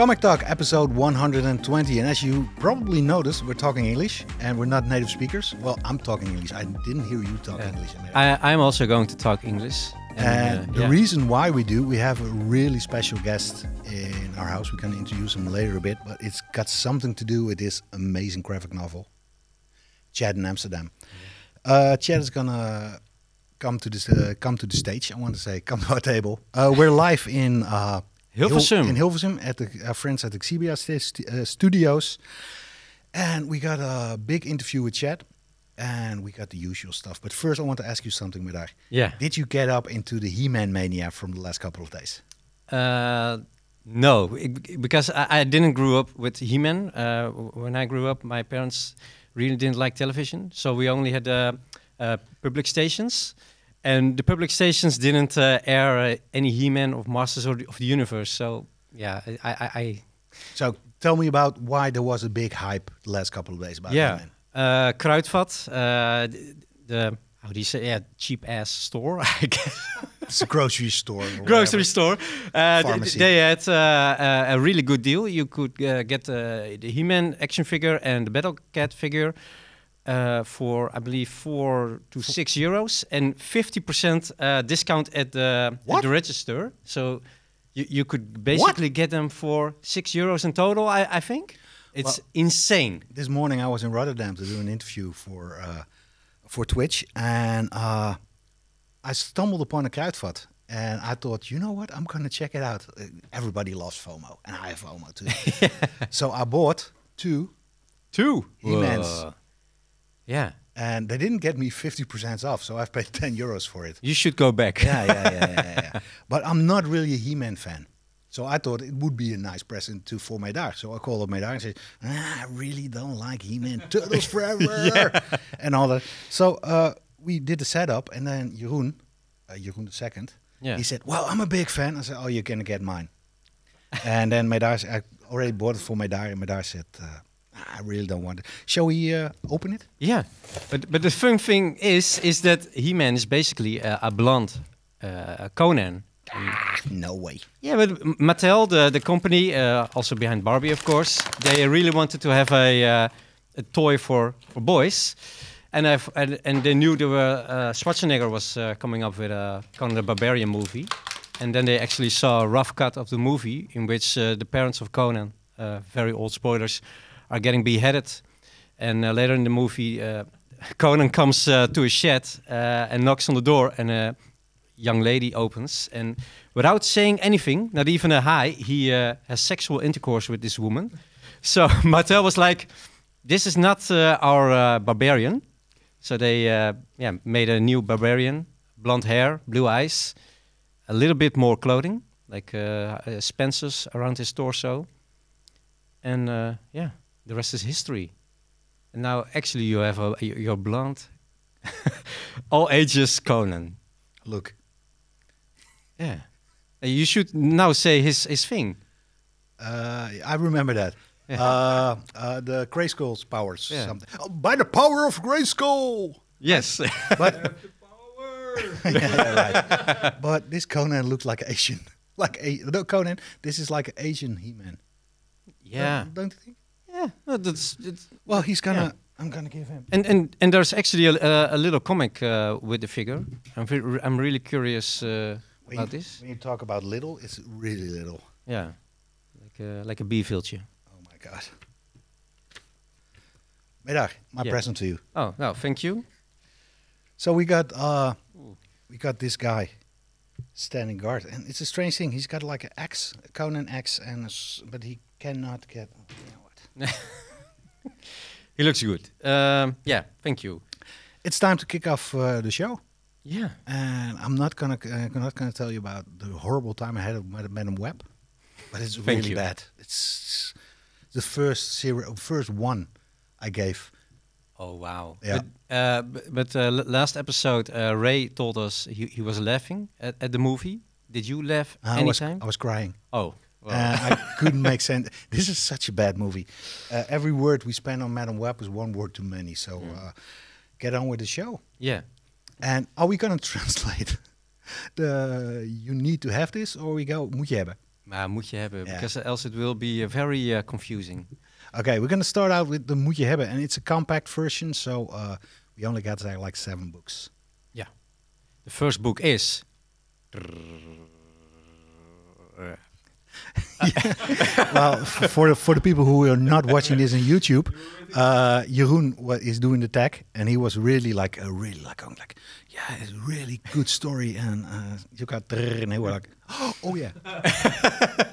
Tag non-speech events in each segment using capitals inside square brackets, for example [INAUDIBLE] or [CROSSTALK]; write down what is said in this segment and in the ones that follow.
Comic Talk, episode 120. And as you probably noticed, we're talking English and we're not native speakers. Well, I'm talking English. I didn't hear you talk English. I, I'm also going to talk English. And uh, the yeah. reason why we do, we have a really special guest in our house. We can introduce him later a bit, but it's got something to do with this amazing graphic novel, Chad in Amsterdam. Uh, Chad is gonna come to this, uh, come to the stage. I want to say, come to our table. Uh, we're live in uh, Hilversum. In Hilversum at the our friends at the Xebia st- st- uh, Studios, and we got a big interview with Chad. And we got the usual stuff. But first, I want to ask you something, Medar. Yeah. Did you get up into the He-Man mania from the last couple of days? Uh, no, it- because I, I didn't grow up with He-Man. Uh, when I grew up, my parents really didn't like television, so we only had uh, uh, public stations, and the public stations didn't uh, air uh, any He-Man of Masters of the, of the Universe. So yeah, I, I, I So tell me about why there was a big hype the last couple of days about yeah, He-Man. uh, Kruidvat, uh, the, the how do you say yeah cheap ass store, [LAUGHS] I guess. It's a grocery store. grocery store. Uh, Pharmacy. they had uh, uh, a really good deal. You could uh, get uh, the He-Man action figure and the Battle Cat figure uh, for, I believe, four to six euros, and fifty percent uh, discount at the at the register. So you, you could basically get them for six euros in total. I, I think it's Well- insane. This morning I was in Rotterdam to do an interview for uh, for Twitch, and uh, I stumbled upon a Kruidvat. And I thought, you know what? I'm gonna check it out. Uh, Everybody loves FOMO, and I have FOMO too. [LAUGHS] so I bought two, Two He-Mans. Yeah, and they didn't get me 50% off, so I've paid [LAUGHS] 10 euros for it. you should go back. yeah, yeah, yeah, [LAUGHS] yeah, yeah. But I'm not really a He-Man fan. So I thought it would be a nice present to for Meidar. So I called up Meidar and said, ah, I really don't like He-Man [LAUGHS] Turtles forever and all that. So uh, we did the setup and then Jeroen, uh, Jeroen the second, Yeah. he said, well, I'm a big fan. I said, oh, you're going to get mine. and then Meidar, said- I already bought it for Meidar and Meidar said, uh, I really don't want it. Shall we uh, open it? Yeah, but but the fun thing is is that He-Man is basically uh, a blonde uh, Conan. No way. Yeah, but Mattel, the the company, uh, also behind Barbie, of course, they really wanted to have a uh, a toy for for boys, and I've, and, and they knew there were uh, Schwarzenegger was uh, coming up with a Conan the Barbarian movie, and then they actually saw a rough cut of the movie in which uh, the parents of Conan, uh, very old spoilers, are getting beheaded, and uh, later in the movie, uh, [LAUGHS] Conan comes uh, to a shed uh, and knocks on the door, and a young lady opens, and without saying anything, not even a hi, he uh, has sexual intercourse with this woman. [LAUGHS] So [LAUGHS] Mattel was like, "This is not uh, our barbarian." So they yeah made a new barbarian, blonde hair, blue eyes, a little bit more clothing, like uh, Spencer's around his torso, and yeah, the rest is history. And now actually you have a you're blonde, [LAUGHS] all ages Conan. Look. Yeah. You should now say his his thing. Uh, I remember that. Yeah. Uh, uh, the Grayskull's powers. Yeah. Something. Oh, by the power of Grayskull. Yes. [LAUGHS] But [LAUGHS] yeah, yeah, right. But this Conan looks like Asian. Like a no Conan. This is like an Asian He-Man. yeah. Don't, don't you think? Yeah. No, that's it's, Well, he's gonna. Yeah. I'm gonna give him. and and and there's actually a, a, little comic uh, with the figure. I'm re- I'm really curious uh, When about you, this. when you talk about little, it's really little. Yeah. Like a, like a bee beeviltje. Oh my god. Middag, my Yeah. present to you. Oh, no, thank you. So we got uh we got this guy standing guard, and it's a strange thing. He's got like an axe, a Conan axe, and a s but he cannot get. You know? [LAUGHS] He looks good. Um, yeah, thank you. It's time to kick off uh, the show, Yeah. and I'm not gonna uh, I'm not gonna tell you about the horrible time I had with Madam- Web, but it's really you. bad. It's the first zero, first one I gave. Oh wow! Yeah. But, uh, but uh, l- last episode, uh, Ray told us he, he was laughing at, at the movie. Did you laugh I was? I was crying. oh, Uh, I couldn't make sense. This is such a bad movie. Uh, every word we spend on Madam Web is one word too many. So uh, get on with the show. yeah. And are we going [LAUGHS] to translate the you need to have this or we go moet je hebben? Maar moet je hebben, Yeah. because else it will be uh, very uh, confusing. Okay, we're gonna start out with the moet je hebben, and it's a compact version, so uh, we only got uh, like seven books. Yeah. The first book is. [LAUGHS] well, for the, for the people who are not watching this on YouTube, uh, Jeroen is doing the tag, and he was really like, uh, really like, going like, yeah, it's a really good story, and uh, you got, and they were like, [GASPS] oh yeah. [LAUGHS]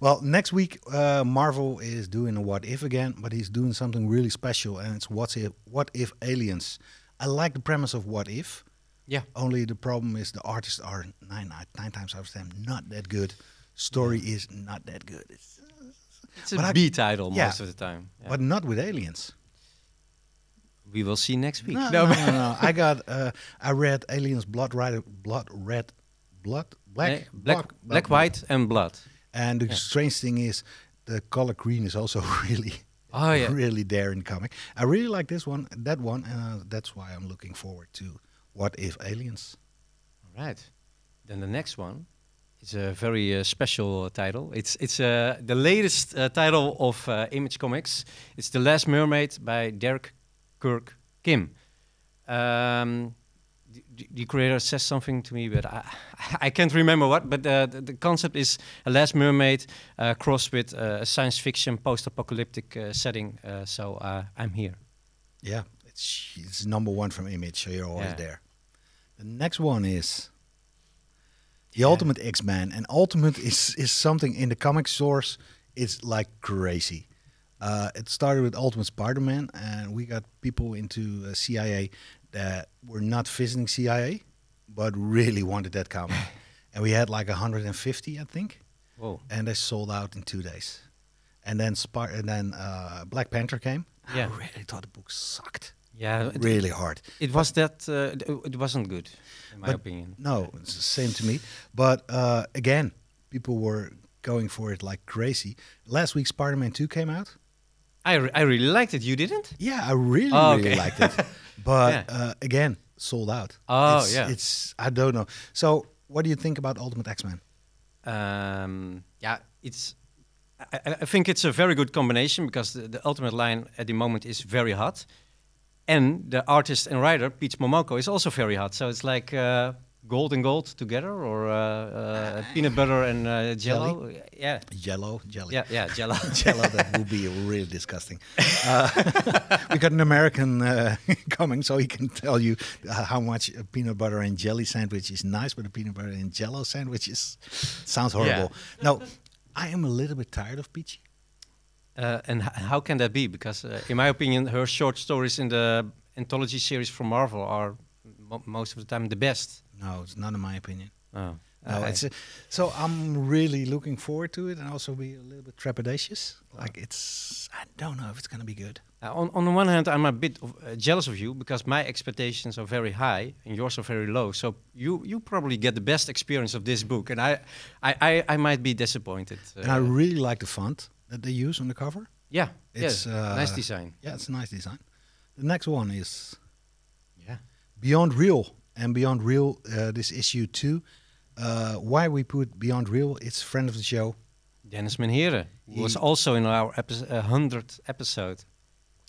well, next week uh, Marvel is doing a What If again, but he's doing something really special, and it's What If What If Aliens. I like the premise of What If. Yeah. Only the problem is the artists are nine nine times out of ten not that good. Story is not that good. It's, It's a I- B title yeah. most of the time. Yeah. But not with aliens. we will see next week. No, no, no, no. [LAUGHS] I got. Uh, I read Aliens Blood Red, Blood Red, Blood Black, Eh, black, black, white, and blood. And the Yeah. strange thing is, the color green is also [LAUGHS] really, Oh yeah. really there in the comic. I really like this one, that one, and uh, that's why I'm looking forward to What If Aliens. All right. Then the next one is a very uh, special uh, title. It's it's uh, the latest uh, title of uh, Image Comics. It's The Last Mermaid by Derek Kirk Kim. Um, the, the- creator says something to me, but I, [LAUGHS] I can't remember what. But uh, the, the concept is a Last Mermaid uh, crossed with uh, a science fiction post-apocalyptic uh, setting. Uh, so uh, I'm here. Yeah, it's, it's number one from Image, so you're always Yeah. there. The next one is the Yeah. Ultimate X-Men, and Ultimate is is something in the comic source. It's like crazy. Uh, it started with Ultimate Spider-Man, and we got people into uh, CIA that were not visiting CIA, but really wanted that comic. [LAUGHS] and we had like 150, I think, Whoa. and they sold out in two days. And then Spar- and then uh, Black Panther came. Yeah. I really thought the book sucked Yeah, it, really hard. it was that. Uh, it- it wasn't good, in my But- opinion. No, it's the same to me. But uh, again, people were going for it like crazy. Last week, Spider-Man 2 came out. I, re- I really liked it. You didn't? Yeah, I really, Oh, really liked it. [LAUGHS] But Yeah. uh, again, sold out. Oh, it's, yeah. It's I don't know. So, what do you think about Ultimate X-Men? Um, yeah, it's. I, I- I think it's a very good combination because the, the Ultimate line at the moment is very hot, and the artist and writer Peach Momoko is also very hot. So it's like uh, gold and gold together, or uh, uh, peanut butter and uh, Jello. Yeah, Jello, jelly. yeah, yeah, Jello. [LAUGHS] Jello, that would be really disgusting. Uh, [LAUGHS] we got an American uh, [LAUGHS] coming, so he can tell you uh, how much a peanut butter and jelly sandwich is nice, but a peanut butter and Jello sandwich is sounds horrible. No, I am a little bit tired of Peachy. Uh, and h- how can that be? Because, uh, in my opinion, her short stories in the anthology series from Marvel are mo- most of the time the best. No, it's not in my opinion. Oh. No, Uh, it's uh, so I'm really looking forward to it, and also be a little bit trepidatious. Like it's, I don't know if it's gonna be good. Uh, on, on the one hand, I'm a bit of, uh, jealous of you because my expectations are very high and yours are very low. So you you probably get the best experience of this book, and I I, I, I might be disappointed. Uh, And I really like the font that they use on the cover. yeah, it's, yes, uh, nice design. Yeah, it's a nice design. The next one is Yeah, Beyond Real, and Beyond Real, uh, this issue two. Uh, why we put Beyond Real? It's friend of the show. Dennis Menhere who was also in our epi- uh, hundredth episode.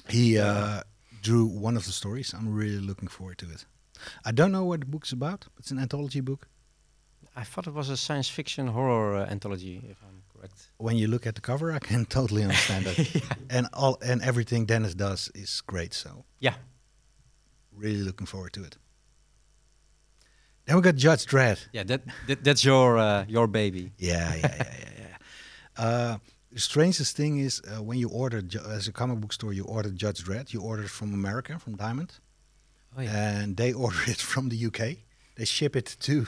He uh, drew one of the stories. I'm really looking forward to it. I don't know what the book's about. It's an anthology book. I thought it was a science fiction horror uh, anthology, if I'm correct. When you look at the cover, I can [LAUGHS] totally understand it. [LAUGHS] And all and everything Dennis does is great. So Yeah, really looking forward to it. Then we got Judge Dredd. yeah, that, that that's your uh, your baby. Yeah, yeah, yeah, yeah, yeah. [LAUGHS] Uh, the strangest thing is uh, when you order as a comic book store, you order Judge Dredd. You order it from America, from Diamond, Oh yeah. and they order it from the UK. They ship it to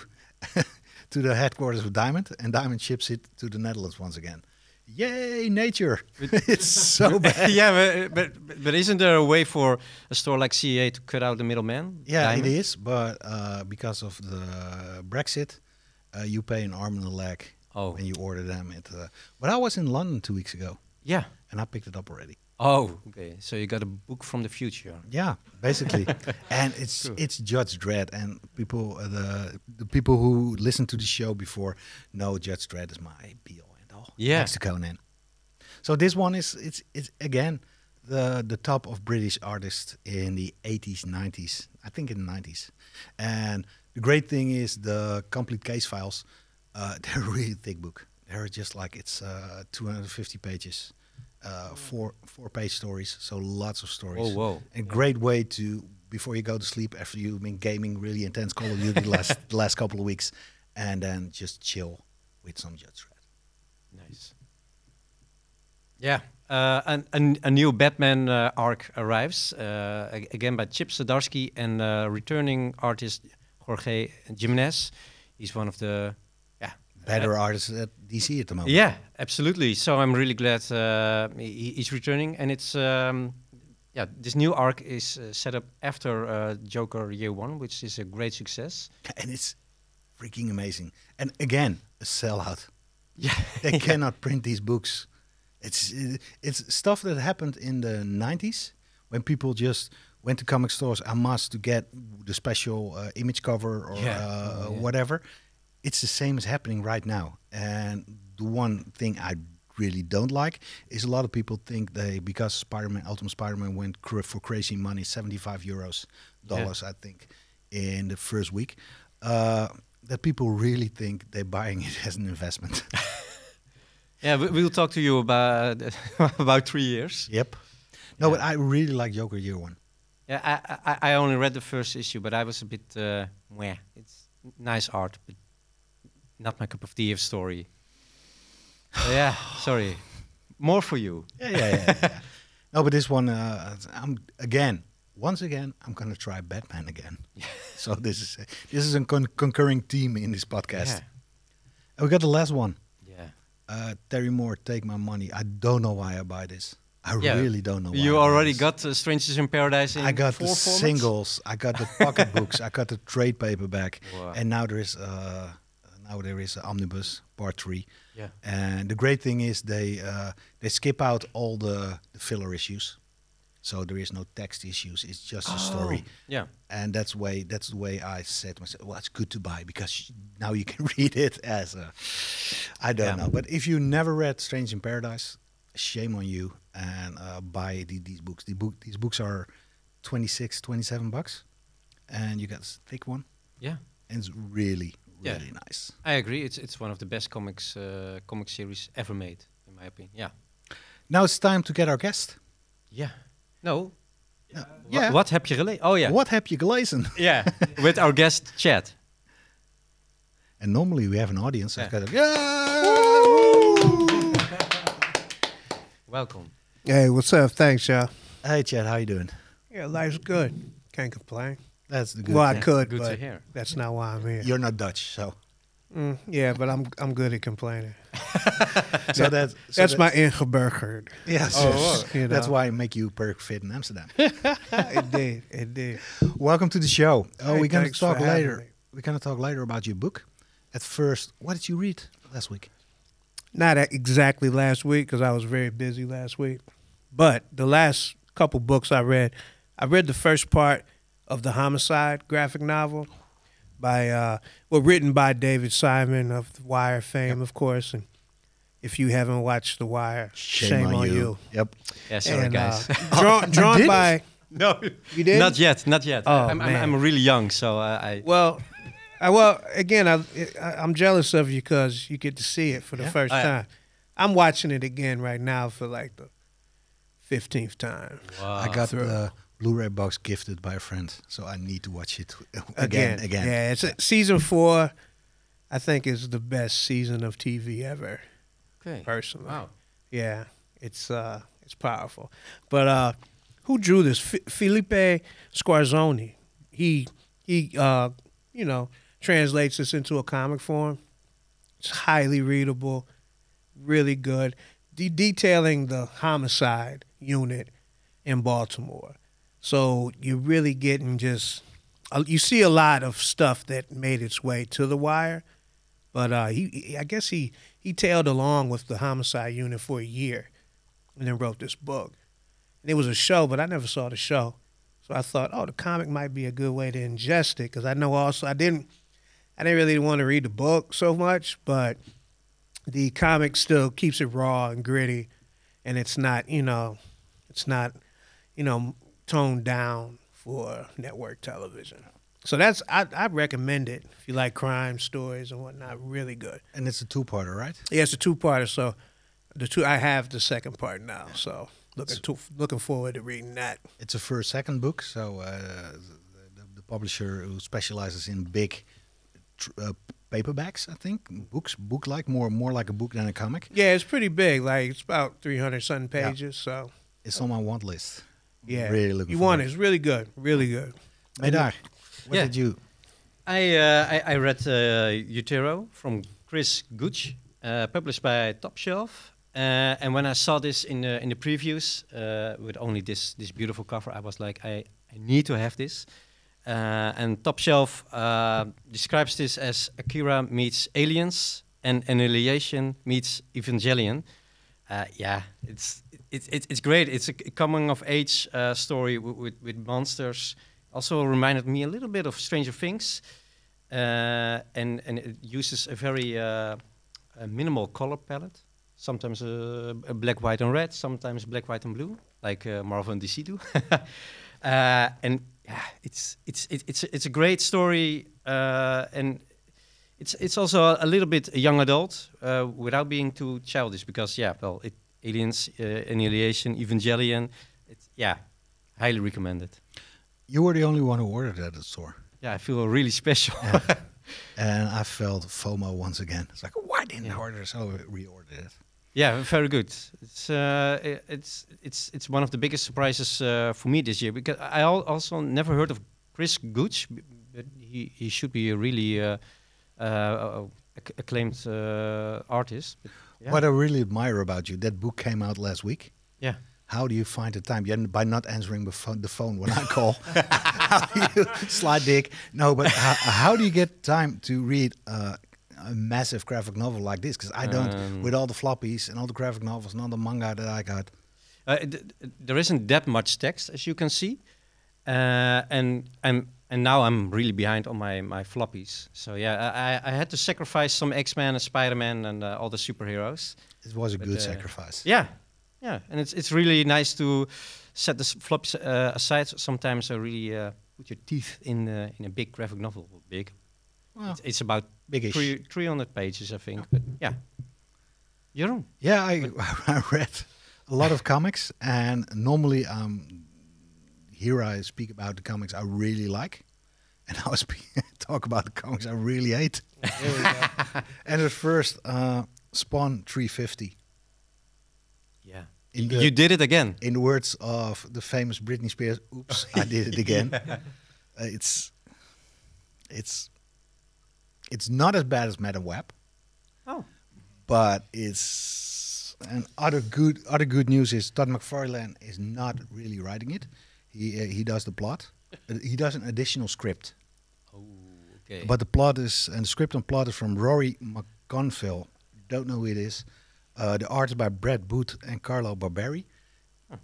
to the headquarters of Diamond, and Diamond ships it to the Netherlands once again. Yay, nature! [LAUGHS] it's so [LAUGHS] bad. yeah, but, but but isn't there a way for a store like CIA to cut out the middleman? Yeah, Diamond? it is, but uh, because of the Brexit, uh, you pay an arm and a leg Oh, when you order them. At, uh, but I was in London two weeks ago, yeah. and I picked it up already. Oh, okay. So you got a book from the future. Yeah, basically, [LAUGHS] and it's Cool. it's Judge Dredd, and people uh, the the people who listened to the show before know Judge Dredd is my be all and all. Yeah. next to Conan. So this one is it's it's again the the top of British artists in the 80s, 90s. I think in the 90s, and the great thing is the complete case files. Uh, [LAUGHS] they're a really thick book. They're just like it's uh, 250 pages, uh, four four page stories. So lots of stories. Oh, whoa. A great way to before you go to sleep after you've been gaming really intense Call of Duty the last [LAUGHS] the last couple of weeks, and then just chill with some Judge Dredd. Nice. Yeah, uh, an, an, a new Batman uh, arc arrives uh, again by Chip Zdarsky and uh, returning artist Jorge Jimenez. He's one of the yeah Better artists at DC at the moment. yeah absolutely. So I'm really glad uh, he, he's returning, and it's um, yeah this new arc is uh, set up after uh, Joker Year One, which is a great success. and it's freaking amazing. And again, a sellout. [LAUGHS] Yeah, They [LAUGHS] cannot print these books. It's it's stuff that happened in the 90s when people just went to comic stores en masse to get the special uh, image cover or Yeah. uh, Oh, yeah. whatever. It's the same as happening right now. And the one thing I really don't like is a lot of people think they because Spider-Man Ultimate Spider-Man went cr- for crazy money, 75 euros dollars I think in the first week. Uh, that people really think they're buying it [LAUGHS] as an investment. [LAUGHS] yeah. We, we'll talk to you about [LAUGHS] about three years. Yep. No, Yeah. but I really like Joker Year One. Yeah, I, I, I only read the first issue, but I was a bit uh, meh. It's nice art, but not my cup of tea of story. Yeah, sorry. More for you. Yeah, yeah, yeah. yeah. [LAUGHS] No, but this one, uh, I'm again, once again, I'm gonna try Batman again. [LAUGHS] so this is this is a con- concurring theme in this podcast. Yeah. And we got the last one. yeah. Uh, Terry Moore, take my money. I don't know why I buy this. I Yeah. really don't know. Why You I already got uh, Strangers in Paradise in I got the formats? singles. I got the pocket [LAUGHS] books. I got the trade paperback, Wow. and now there is uh, now there is omnibus part three. Yeah. And the great thing is they uh, they skip out all the, the filler issues, so there is no text issues. It's just a story, Oh, Yeah. and that's way that's the way I said to myself. Well, it's good to buy because now you can [LAUGHS] read it as a. I don't Yeah. know, but if you never read Strange in Paradise, shame on you and uh, buy the, these books. The book these books are 26, 27 bucks, and you got a thick one, Yeah. and it's really Yeah. really nice. I agree. It's it's one of the best comics uh, comic series ever made, in my opinion. Yeah. Now it's time to get our guest. Yeah. No. Yeah. What heb je gelezen? Oh yeah. What have you gelezen? Yeah. With our guest Chad. And normally we have an audience. So it's Yeah. kind of, yeah! Welcome. Hey, what's up? Thanks, y'all. Hey, Chad, how you doing? Yeah, life's good. Can't complain. That's good well, I could, Good but that's not why I'm here. You're not Dutch, so Mm, yeah, but I'm I'm good at complaining. [LAUGHS] so that's so that's that- my ingeburgerd. yes. Oh, yes. you That's why I make you perfect fit in Amsterdam. [LAUGHS] it did. It did. Welcome to the show. Oh, Hey, we're gonna talk later. We're gonna talk later about your book. At first, what did you read last week? Not at exactly last week because I was very busy last week, but the last couple books I read, I read the first part of the Homicide graphic novel by uh, well written by David Simon of The Wire fame, of course, and. If you haven't watched The Wire, shame, on, you. Yep. Yeah, sorry And, guys. Uh, [LAUGHS] drawn drawn didn't? by no. you did Not yet. Not yet. Oh, I'm, I'm, man. I'm really young, so uh, I. Well, I, well, again, I, I I'm jealous of you because you get to see it for the Yeah. first Oh, yeah. time. I'm watching it again right now for like the fifteenth time. Wow. I got through. the Blu-ray box gifted by a friend, so I need to watch it again. Again. Yeah, it's a, season four. I think is the best season of TV ever, Okay. personally. Wow. Yeah, it's uh, it's powerful. But uh, who drew this? F- Philippe Squarzoni. He he uh, you know translates this into a comic form. It's highly readable, really good. De- detailing the homicide unit in Baltimore. So you're really getting just you see a lot of stuff that made its way to the wire, but uh, he, he- I guess he he tailed along with the homicide unit for a year, and then wrote this book. and it was a show, but I never saw the show. So I thought, oh, the comic might be a good way to ingest it because I know also I didn't, I didn't really want to read the book so much, but the comic still keeps it raw and gritty, and it's not, you know, it's not, you know, toned down for network television. So that's I I recommend it if you like crime stories and whatnot. Really good. And it's a two-parter, right? Yeah, it's a two parter. So the two I have the second part now. So looking to, looking forward to reading that. It's a first second book, so uh, the, the publisher who specializes in big tr- uh, paperbacks, I think, books, book like more more like a book than a comic. Yeah, it's pretty big. Like it's about three hundred something Yeah. pages. So It's on my want list. Yeah, really looking. you forward. want it. It's really good. Really good. Medar, what Yeah. did you? I, uh, I I read uh, Utero from Chris Gooch, uh, published by Top Shelf. Uh, and when I saw this in the in the previews uh, with only this this beautiful cover, I was like, I, I need to have this. Uh, and Top Shelf uh, describes this as Akira meets Aliens and Annihilation meets Evangelion. Uh, yeah, it's it, it, it's great. It's a coming of age uh, story with, with monsters. Also reminded me a little bit of Stranger Things, uh, and and it uses a very uh, a minimal color palette. Sometimes uh, a black, white, and red. Sometimes black, white, and blue, like uh, Marvel and DC do. [LAUGHS] uh, and yeah, it's it's it, it's it's a great story, and it's it's also a, a little bit a young adult without being too childish because yeah, well, it, Aliens, uh, Annihilation, Evangelion, it's yeah, highly recommended. You were the only one who ordered it at the store, Yeah, I feel really special. [LAUGHS] and I felt FOMO once again. It's like, why didn't I order? So I reordered it. Yeah, very good. It's uh, it's it's it's one of the biggest surprises uh, for me this year because I al- also never heard of Chris Gooch, but he he should be a really uh, uh, acclaimed uh, artist. Yeah. What I really admire about you, that book came out last week. Yeah. How do you find the time? Yeah, by not answering the phone, the phone when I call. [LAUGHS] how do you [LAUGHS] slide dick? No, but how, how do you get time to read uh, a massive graphic novel like this? Because I don't, Um, with all the floppies and all the graphic novels and all the manga that I got. Uh, there isn't that much text as you can see, uh, and and and now I'm really behind on my my floppies. So yeah, I, I- had to sacrifice some X Men and Spider Man and uh, all the superheroes. It was a But, good uh, sacrifice. Yeah, yeah, and it's it's really nice to set the flops uh, aside. Sometimes I really uh, put your teeth in uh, in a big graphic novel. Big. Well, It's, it's about biggish. three, 300 pages, I think. But yeah, Jeroen. Yeah, I, [LAUGHS] I read a lot of comics, and normally um, here I speak about the comics I really like, and [LAUGHS] I was talk about the comics I really hate. [LAUGHS] and at first, uh, Spawn 350. Yeah. In the, you did it again. in the words of the famous Britney Spears, "Oops, I [LAUGHS] did it again." Uh, it's it's it's not as bad as Madam Web. Oh. but it's and other good other good news is Todd McFarlane is not really writing it. He uh, he does the plot. Uh, he does an additional script, Oh, okay. but the plot is and the script and plot is from Rory McConville. Don't know who it is. Uh, the art is by Brad Booth and Carlo Barberi,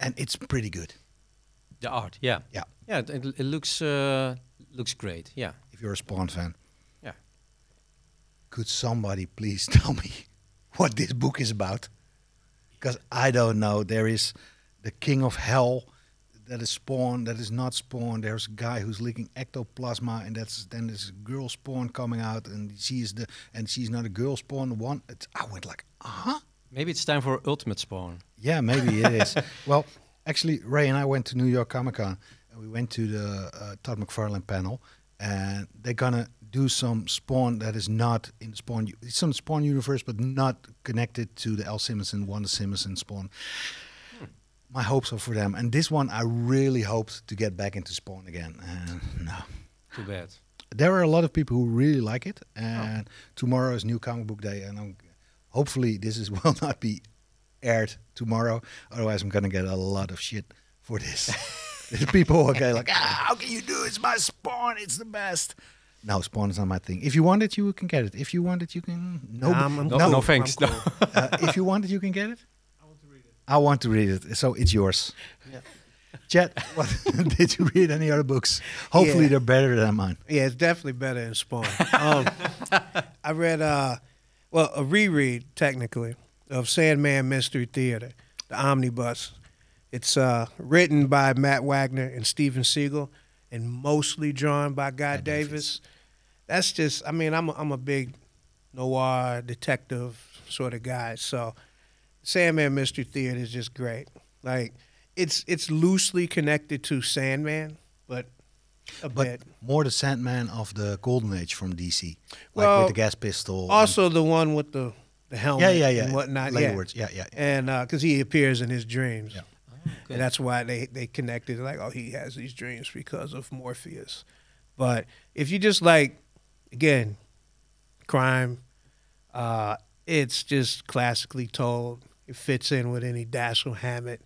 and it's pretty good. the art, yeah. Yeah. Yeah, it, it looks uh, looks great. Yeah. If you're a Spawn fan, Yeah. Could somebody please [LAUGHS] tell me what this book is about? Because I don't know. There is the King of Hell that is Spawn, that is not Spawn. There's a guy who's leaking ectoplasma, and that's then there's a girl Spawn coming out, and she's the and she's not a girl Spawn. One, it's, I went like, uh huh. Maybe it's time for Ultimate Spawn. Yeah, maybe it is. [LAUGHS] Well, actually, Ray and I went to New York Comic Con and we went to the uh, Todd McFarlane panel, and they're gonna do some Spawn that is not in the Spawn, u- some Spawn universe, but not connected to the L. Simonson, Wanda Simonson Spawn. My hopes are for them, and this one I really hoped to get back into Spawn again. And no, Too bad. there are a lot of people who really like it, and tomorrow is New Comic Book Day, and I'm, hopefully this is [LAUGHS] will not be aired tomorrow. Otherwise, I'm gonna get a lot of shit for this. [LAUGHS] There's people who are okay, like, ah, how can you do it? It's my Spawn. It's the best. No, Spawn is not my thing. If you want it, you can get it. If you want it, you can. No, Nah, I'm- I'm No, no thanks. I'm No. uh, if you want it, you can get it. I want to read it, so it's yours. Yeah. Chet, [LAUGHS] what, [LAUGHS] did you read any other books? Hopefully, Yeah. they're better than mine. Yeah, it's definitely better than Spawn. Um, [LAUGHS] I read, uh, well, a reread technically of Sandman Mystery Theater, the omnibus. It's uh, written by Matt Wagner and Steven Seagle, and mostly drawn by Guy Guy Davis. Davis. That's just, I mean, I'm a, I'm a big noir detective sort of guy, so Sandman Mystery Theater is just great. Like, it's it's loosely connected to Sandman, but a But bit. more the Sandman of the Golden Age from DC, like Well, with the gas pistol. Also, the one with the the helmet, yeah, yeah, yeah. and whatnot. Later yeah. words. Yeah, yeah. and because he appears in his dreams, Yeah. good. and that's why they they connected. Like, oh, he has these dreams because of Morpheus. But if you just like, again, crime, uh, it's just classically told. It fits in with any Dashiell Hammett,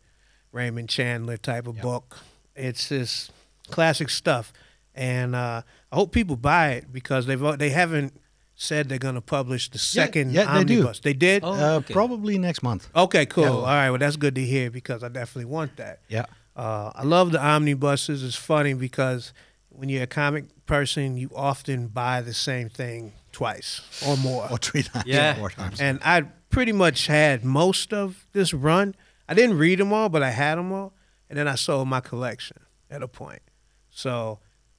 Raymond Chandler type of Yeah. book. It's just classic stuff, and uh, I hope people buy it because they've they haven't said they're going to publish the Yeah, second yeah, they do. They did. Oh, uh. Probably next month. Okay, cool. Yeah, All well- that's good to hear because I definitely want that. Yeah. Uh, I love the omnibuses. It's funny because when you're a comic person, you often buy the same thing twice or more. Or three times. Yeah. Four times. And I pretty much had most of this run. I didn't read them all, but I had them all, and then I sold my collection at a point. So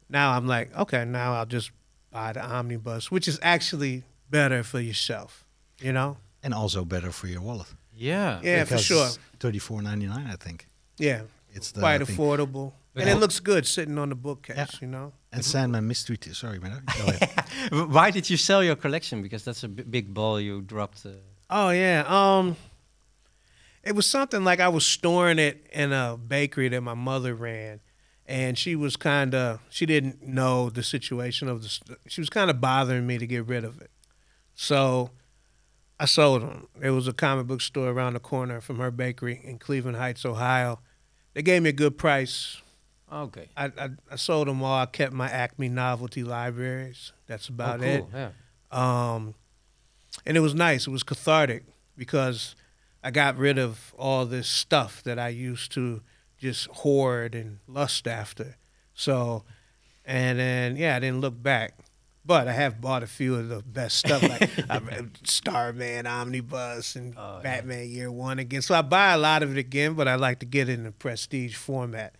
now I'm like, okay, now I'll just buy the omnibus, which is actually better for yourself. You know? and also better for your wallet. Yeah. Yeah, for sure. Thirty-four ninety-nine, I think. Yeah, It's the quite affordable, and Yeah. it looks good sitting on the bookcase. Yeah. You know? And Sandman Mystery. T- sorry, man. Go ahead. [LAUGHS] Why did you sell your collection? Because that's a b- big ball you dropped. Uh, Oh yeah. Um it was something like I was storing it in a bakery that my mother ran and she was kind of she didn't know the situation of the she was kind of bothering me to get rid of it. So I sold them. It was a comic book store around the corner from her bakery in Cleveland Heights, Ohio. They gave me a good price. okay. I, I, I sold them all. I kept my Acme novelty libraries. That's about oh, it. Yeah. Um, and it was nice. It was cathartic because I got rid of all this stuff that I used to just hoard and lust after. So, and then yeah, I didn't look back. But I have bought a few of the best stuff like [LAUGHS] Starman Omnibus and Oh, yeah. Batman Year One again. So I buy a lot of it again, but I like to get it in a prestige format.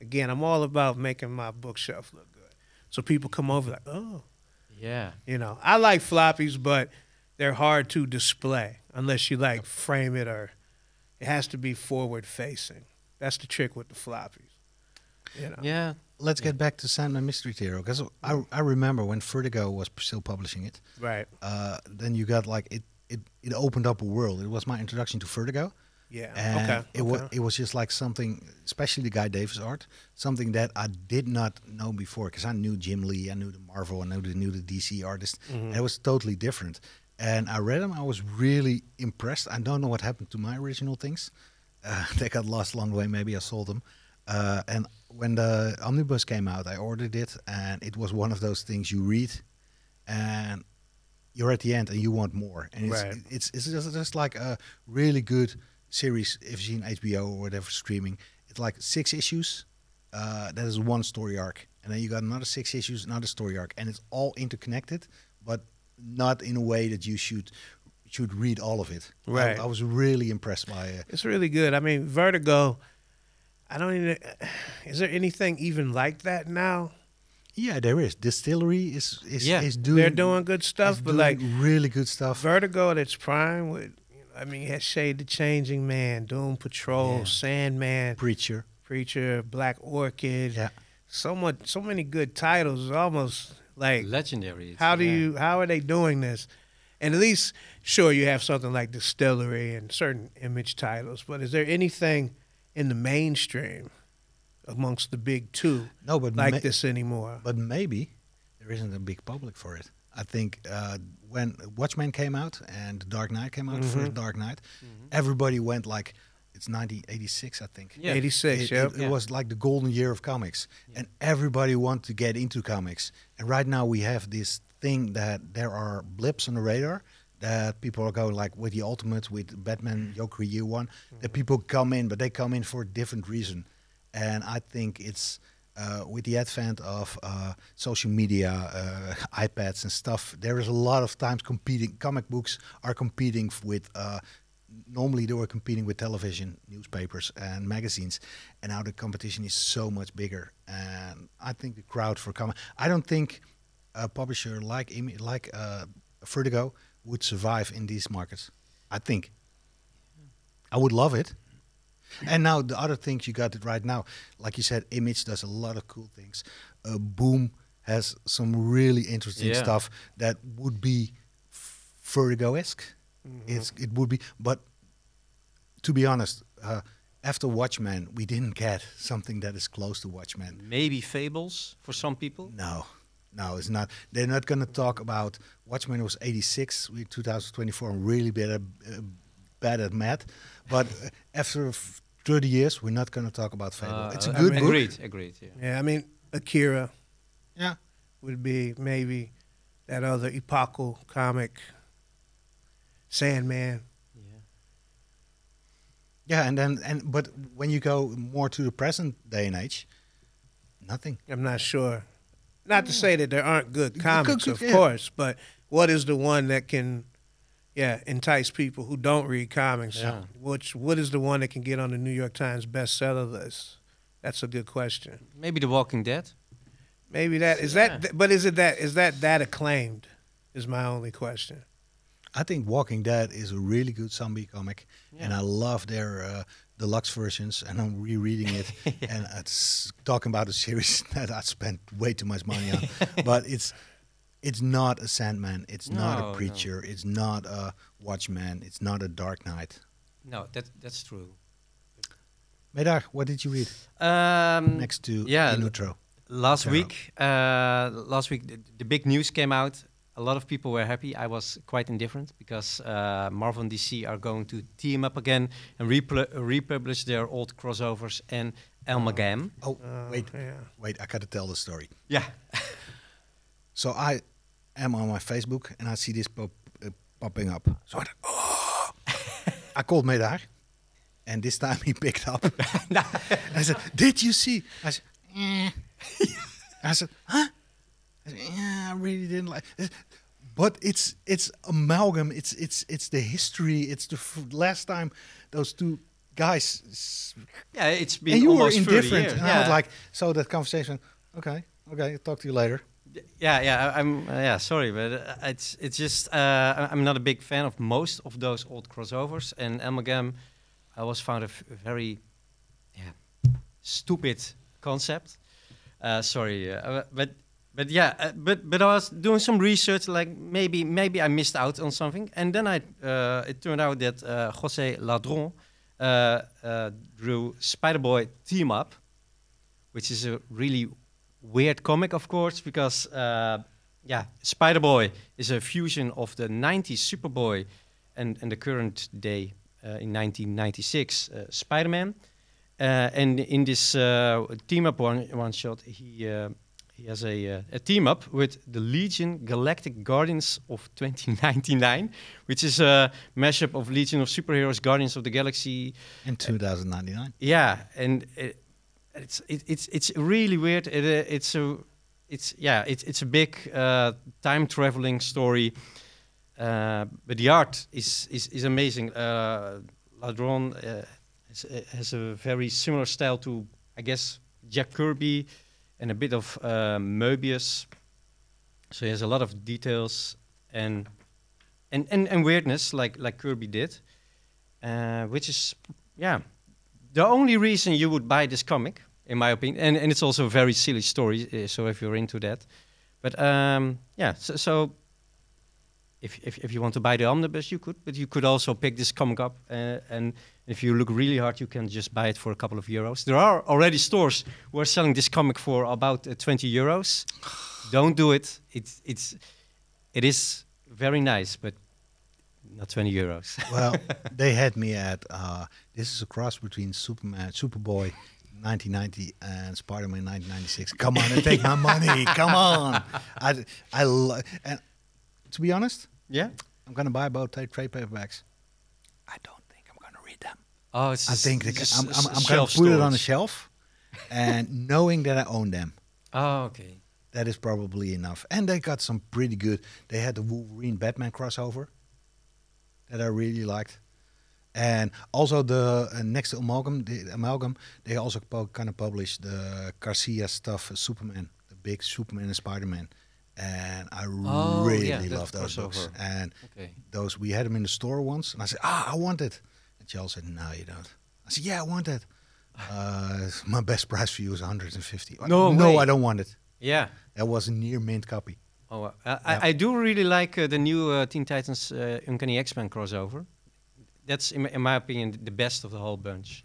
Again, I'm all about making my bookshelf look good. So people come over like, oh, Yeah. you know, I like floppies, but they're hard to display unless you like frame it or it has to be forward facing. That's the trick with the floppies. You know. Yeah. Let's get back to Sandman Mystery Theater because I, I remember when Vertigo was still publishing it. Right. Uh, then you got like it, it it opened up a world. It was my introduction to Vertigo. Yeah. And okay. it was it was just like something, especially the Guy Davis art, something that I did not know before because I knew Jim Lee, I knew the Marvel, I knew the knew the DC artist, Mm-hmm. and it was totally different. And I read them, I was really impressed. I don't know what happened to my original things; uh, [LAUGHS] they got lost along the way. Maybe I sold them. Uh, and when the omnibus came out, I ordered it, and it was one of those things you read, and you're at the end and you want more. And it's Right. it's it's just, just like a really good series if you've seen HBO or whatever streaming. It's like six issues. Uh, that is one story arc, and then you got another six issues, another story arc, and it's all interconnected, but not in a way that you should should read all of it. Right. I, was really impressed by it. It's really good. I mean, Vertigo. I don't even. [SIGHS] Is there anything even like that now? Yeah, there is. Distillery is is, Yeah, is doing They're doing good stuff, but doing like really good stuff. Vertigo at its prime with. you know, I mean, had Shade the Changing Man, Doom Patrol, Yeah. Sandman, Preacher. Preacher, Black Orchid. Yeah. So much, so many good titles. It's almost like Legendary. It's- How do yeah. you? How are they doing this? And at least, sure, you have something like Distillery and certain image titles, but is there anything in the mainstream amongst the big two No, but like ma- this anymore? but maybe there isn't a big public for it. I think uh, when Watchmen came out and Dark Knight came out, the first Dark Knight, everybody went like, it's 1986, I think. Yeah. 86, It, yep. it, it Yeah. was like the golden year of comics, and everybody wanted to get into comics. And right now we have this thing that there are blips on the radar that people are going like with the Ultimate, with Batman Joker Year One, that people come in, but they come in for a different reason, and I think it's. Uh, with the advent of uh, social media, uh, [LAUGHS] iPads and stuff, there is a lot of times competing. Comic books are competing f- with. Normally, they were competing with television, newspapers, and magazines, and now the competition is so much bigger. And I think the crowd for comic. I don't think a publisher like like uh, Vertigo would survive in these markets. I think. I would love it. And now the other things you got it right now, like you said, Image does a lot of cool things. Uh, Boom has some really interesting Yeah. stuff that would be Vertigo esque. It's it would be, but to be honest, uh, after Watchmen, we didn't get something that is close to Watchmen. Maybe fables for some people. No, no, it's not. They're not going to talk about Watchmen was 86, we 2024, and really bad at, uh, bad at math. But uh, [LAUGHS] after f- 30 years, we're not going to talk about Fable. Uh, it's a good book. Agreed, agreed. Yeah. Yeah, I mean Akira Yeah. would be maybe that other epochal comic, Sandman. yeah. Yeah, and then and but when you go more to the present day and age, nothing. I'm not sure. Not to say that there aren't good Good- comics, good, of yeah. course, but what is the one that can, yeah, entice people who don't read comics? Yeah. Which what is the one that can get on the New York Times bestseller list? That's a good question. Maybe The Walking Dead. Maybe that is Yeah. that, but is it that is that that acclaimed? Is my only question. I think Walking Dead is a really good zombie comic, and I love their uh, deluxe versions. And I'm rereading it, [LAUGHS] and it's talking about a series [LAUGHS] that I spent way too much money on. but it's it's not a Sandman, it's not No, a no. Preacher, it's not a Watchman, it's not a Dark Knight. No, that that's true. Medar, what did you read Um, next to yeah, Inutro? last week, uh, last week the, the big news came out. A lot of people were happy. I was quite indifferent because uh, Marvel and DC are going to team up again and repl- republish their old crossovers and amalgam. Oh, Uh, wait, yeah. wait, I gotta tell the story. Yeah, [LAUGHS] So I am on my Facebook and I see this pop, uh, popping up. So I, thought, oh. [LAUGHS] I called Medar, and this time he picked up. [LAUGHS] I said, "Did you see?" I said, eh. I said, "Huh?" "Yeah, I really didn't like." it." But it's it's amalgam. It's it's it's the history. It's the last time those two guys. yeah, it's been and you were almost 30 indifferent. And yeah. I was like, so that conversation. Okay, okay. Talk to you later. yeah, yeah. I- I'm uh, yeah. Sorry, but uh, it's it's just uh, I'm not a big fan of most of those old crossovers, and amalgam I always found a very yeah stupid concept. Uh, sorry, uh, but but yeah, uh, but but I was doing some research, like maybe maybe I missed out on something, and then I uh, it turned out that uh, José Ladrönn uh, uh, drew Spider Boy Team Up, which is a really weird comic, of course, because uh, yeah, Spider Boy is a fusion of the '90s Superboy and and the current day in 1996 uh, Spider Man. Uh, and in this team up one one shot, he he has a uh, a team up with the Legion Galactic Guardians of 2099, which is a mashup of Legion of Superheroes, Guardians of the Galaxy, In 2099. yeah, and it, it's it, it's it's really weird. It, uh, it's a it's yeah it's it's a big uh, time traveling story, uh, but the art is is is amazing. Uh, Ladrönn uh, has, uh, has a very similar style to I guess Jack Kirby, and a bit of uh, Moebius. So he has a lot of details and and and, and weirdness like like Kirby did, uh, which is yeah the only reason you would buy this comic, in my opinion, and, and it's also a very silly story. Uh, so if you're into that, but um, yeah, so, so if, if if you want to buy the omnibus, you could, but you could also pick this comic up, uh, and if you look really hard, you can just buy it for a couple of euros. There are already stores who are selling this comic for about uh, 20 euros. [SIGHS] Don't do it. It's it's it is very nice, but not 20 euros. [LAUGHS] Well, they had me at uh, this is a cross between Superman, Superboy, 1990 and Spider-Man 1996. Come on and take my [LAUGHS] money. Come on. I I lo- and to be honest, yeah. I'm gonna buy both trade paperbacks. I don't think I'm gonna read them. Oh, it's I think just I'm, I'm, I'm gonna shelf put it on a shelf, and [LAUGHS] knowing that I own them, Oh, okay. that is probably enough. And they got some pretty good. They had the Wolverine Batman crossover that I really liked, and also the uh, next to amalgam, the amalgam, they also kind of published the Garcia stuff, uh, Superman, the big Superman and Spider Man, and I Oh, really yeah, love those books. crossover. And Okay. those we had them in the store once, and I said, "Ah, I want it." Charles said, "No, you don't." I said, "Yeah, I want it." Uh, my best price for you is 150. No no, way. I don't want it. Yeah. That was a near mint copy. Oh, uh, Yeah. I, I do really like uh, the new uh, Teen Titans uh, Uncanny X-Men crossover. That's, in my, in my opinion, the best of the whole bunch.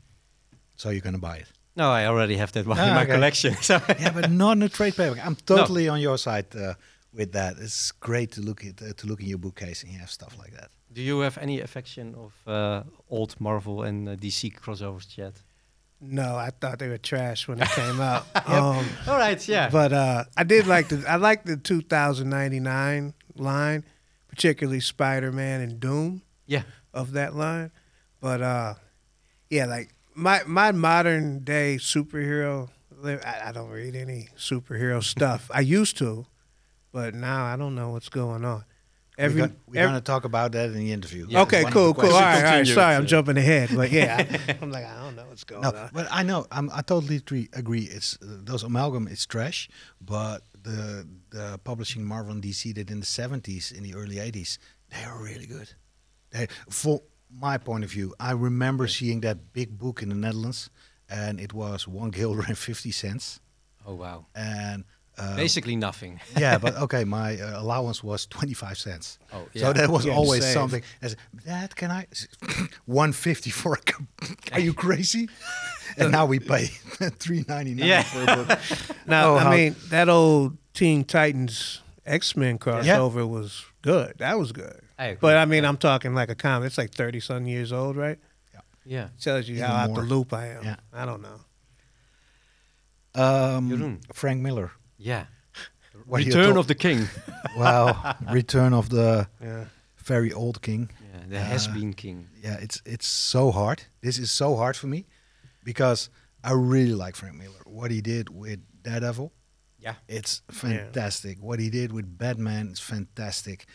So you're gonna buy it. No, I already have that one Ah, in my okay. collection. [LAUGHS] So yeah, but not in a trade paper. I'm totally on your side uh, with that. It's great to look at uh, to look in your bookcase and you have stuff like that. do you have any affection of uh, old Marvel and uh, DC crossovers yet? No, I thought they were trash when they came out. [LAUGHS] um, All right, yeah. But uh, I did like the I like the 2099 line, particularly Spider Man and Doom yeah. of that line. But uh, yeah, like my my modern day superhero. I, I don't read any superhero stuff. I used to, but now I don't know what's going on. Every, we're, go- we're ev- gonna talk about that in the interview. Yeah. okay, One of the cool, cool. All questions. right, all right. Sorry, I'm jumping ahead, but yeah, I, [LAUGHS] I'm like I don't know what's going No, on. but I know. I'm, I totally agree. agree. It's uh, those amalgam. It's trash. But the the publishing Marvel and DC did in the 70s, in the early 80s, they were really good. They, for my point of view, I remember seeing that big book in the Netherlands, and it was one guilder and 50 cents. Oh, wow. And uh, Basically nothing. [LAUGHS] yeah, but [LAUGHS] okay, my uh, allowance was 25 cents. Oh, yeah. So yeah. that was Yeah, always same. something. As that can I [COUGHS] 150 for a cup? [LAUGHS] Are you crazy? and now we pay 3.99 Yeah. for a book. Now, Oh, I how- mean, that old Teen Titans X Men crossover was good. That was good. I agree. But I mean, I'm talking like a comic. It's like 30 some years old, right? Yeah. Yeah. Tells you Even how out more. the loop I am. Yeah. I don't know. Um, Frank Miller. Yeah. [LAUGHS] What Return of the King. [LAUGHS] Well, Return of the [LAUGHS] Yeah. very old king. Yeah, the Uh, has-been king. Yeah, it's it's so hard. This is so hard for me because I really like Frank Miller. What he did with Daredevil, Yeah. it's fantastic. What he did with Batman is fantastic.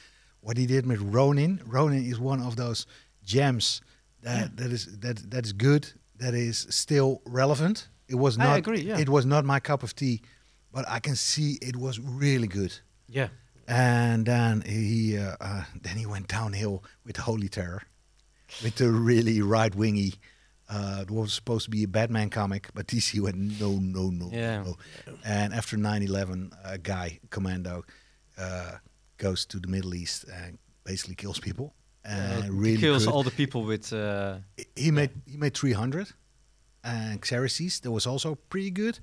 What he did with Ronin, Ronin is one of those gems that that is that that is good. That is still relevant. It was not. I agree, yeah. It was not my cup of tea, but I can see it was really good. Yeah. And then he uh, uh, then he went downhill with Holy Terror, with the really right wingy. Uh, it was supposed to be a Batman comic, but DC went no, no, no, Yeah. no. And after 9/11, a guy commando uh, goes to the Middle East and basically kills people. And Uh, really kills cru- all the people with. Uh, he made he made 300. And Xerxes, that was also pretty good.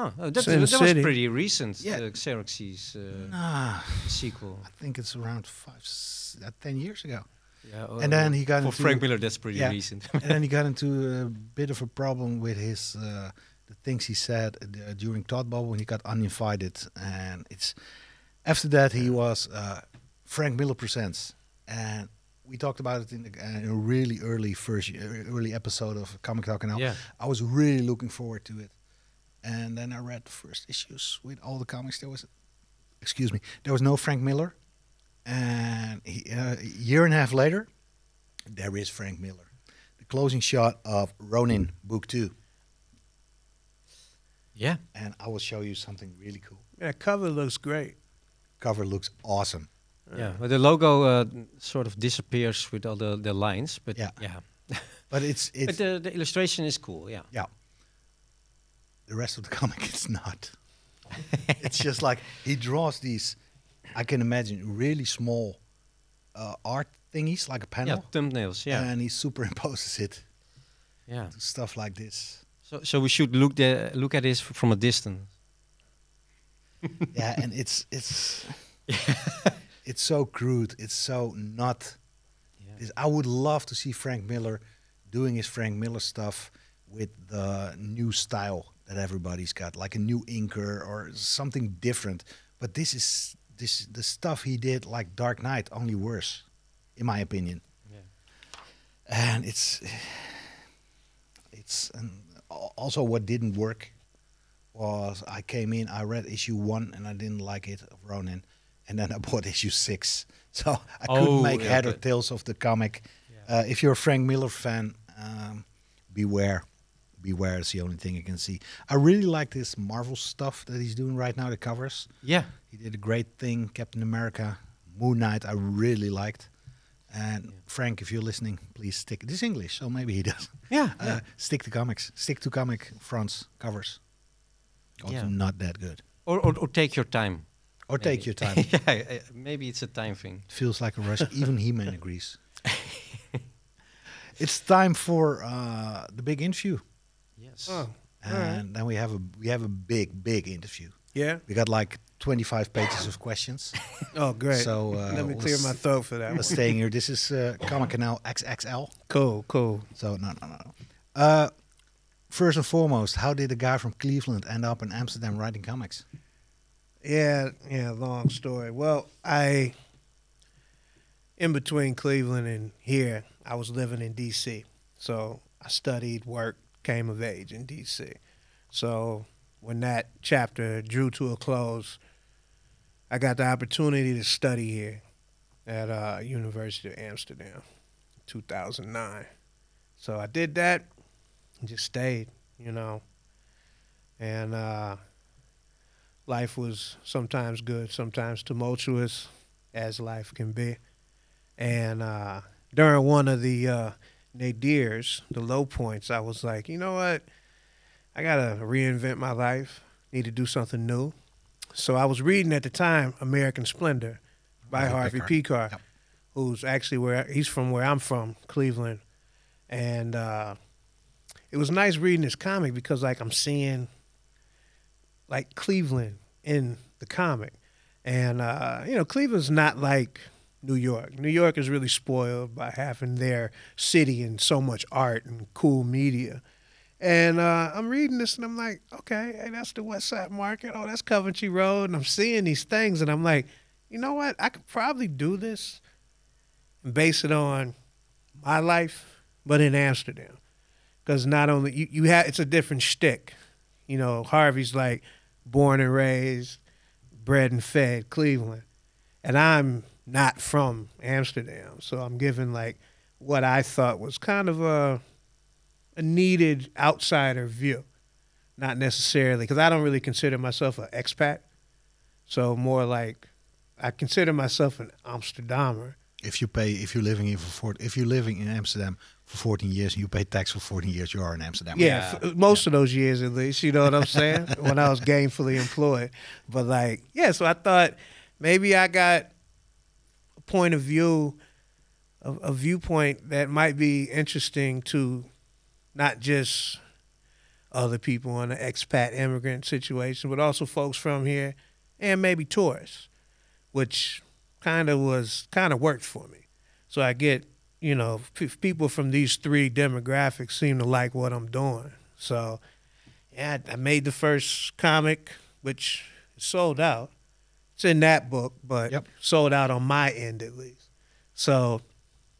Oh, uh, that, Sin that was pretty recent. Yeah. The Xerxes uh, Ah, sequel. I think it's around five, uh, ten years ago. Yeah. And then he got for into- Frank Miller. That's pretty Yeah. recent. and then he got into a bit of a problem with his uh, the things he said uh, during Thought Bubble when he got uninvited, and it's after that he was uh, Frank Miller presents, and we talked about it in, the, uh, in a really early first uh, early episode of Comic Talk now. Yeah. I was really looking forward to it, and then I read the first issues with all the comics. There was, excuse me, there was no Frank Miller, and he, uh, a year and a half later, there is Frank Miller the closing shot of Ronin Book Two, yeah. and I will show you something really cool. Yeah, cover looks great. Cover looks awesome. Yeah. But the logo uh, sort of disappears with all the, the lines. But Yeah. yeah. [LAUGHS] But it's it's But the, the illustration is cool. Yeah. yeah. The rest of the [LAUGHS] comic is not. it's just like he draws these. I can imagine really small uh, art thingies like a Yeah. panel, Thumbnails. Yeah. and he superimposes it yeah. stuff like this. So so we should look the look at this from a distance. yeah, and it's it's [LAUGHS] it's so crude. It's so not. Yeah. I would love to see Frank Miller doing his Frank Miller stuff with the new style that everybody's got, like a new inker or something different. But this is this the stuff he did like Dark Knight, only worse. in my opinion. Yeah. And it's it's and also what didn't work was I came in, I read issue one, and I didn't like it of Ronin, and then I bought issue six, [LAUGHS] so I couldn't Oh, make yeah, head or tails of the comic. Yeah. Uh, if you're a Frank Miller fan, um, beware. Beware is the only thing you can see. I really like this Marvel stuff that he's doing right now. The covers, Yeah. he did a great thing. Captain America, Moon Knight, I really liked. And Frank, if you're listening, please stick. This is English, so maybe he does. [LAUGHS] Yeah. Uh, stick to comics. Stick to comic fronts covers. Also Yeah. not that good. Or, or, or take your time. Or take your time. [LAUGHS] yeah, uh, maybe it's a time thing. It Feels like a rush. [LAUGHS] Even He-Man agrees. it's time for uh, the big interview, Yes. Oh, and right. then we have a we have a big big interview. Yeah. We got like 25 pages of questions. [LAUGHS] Oh, great. So, uh, let me clear my throat for that. We're staying here. [LAUGHS] This is uh, Comic Canal XXL. Cool, cool. So no, no, no. Uh, first and foremost, how did a guy from Cleveland end up in Amsterdam writing comics? Yeah, yeah, long story. Well, I in between Cleveland and here, I was living in DC. So I studied, worked, came of age in DC. So when that chapter drew to a close, I got the opportunity to study here at uh, University of Amsterdam, 2009. So I did that and just stayed, you know. And uh, life was sometimes good, sometimes tumultuous, as life can be. And uh, during one of the uh, nadirs, the low points, I was like, you know what? I gotta reinvent my life. Need to do something new. So I was reading at the time American Splendor by Harvey Harvey Yep. who's actually where he's from, where I'm from, Cleveland. And uh, it was nice reading this comic because like I'm seeing like Cleveland in the comic. And uh, you know, Cleveland's not like New York. New York is really spoiled by having their city and so much art and cool media. And uh, I'm reading this and I'm like, okay, hey, that's the West Side Market. Oh, that's Coventry Road. And I'm seeing these things and I'm like, you know what? I could probably do this and base it on my life, but in Amsterdam. Because not only you, you have it's a different shtick. You know, Harvey's like born and raised, bred and fed Cleveland. And I'm not from Amsterdam. So I'm giving like what I thought was kind of a a needed outsider view. Not necessarily because I don't really consider myself an expat. So more like I consider myself an Amsterdamer. If you pay, if you're living in for four, if you're living in Amsterdam for 14 years and you pay tax for 14 years, you are in Amsterdam. Yeah, Yeah. f- most of those years at least. You know what I'm saying? [LAUGHS] when I was gainfully employed, but like, yeah. So I thought maybe I got a point of view, a, a viewpoint that might be interesting to not just other people in the expat immigrant situation, but also folks from here and maybe tourists, which kind of was kind of worked for me. So I get, you know, people from these three demographics seem to like what I'm doing. So, yeah, I I made the first comic, which sold out. It's in that book, but Yep. sold out on my end at least. So,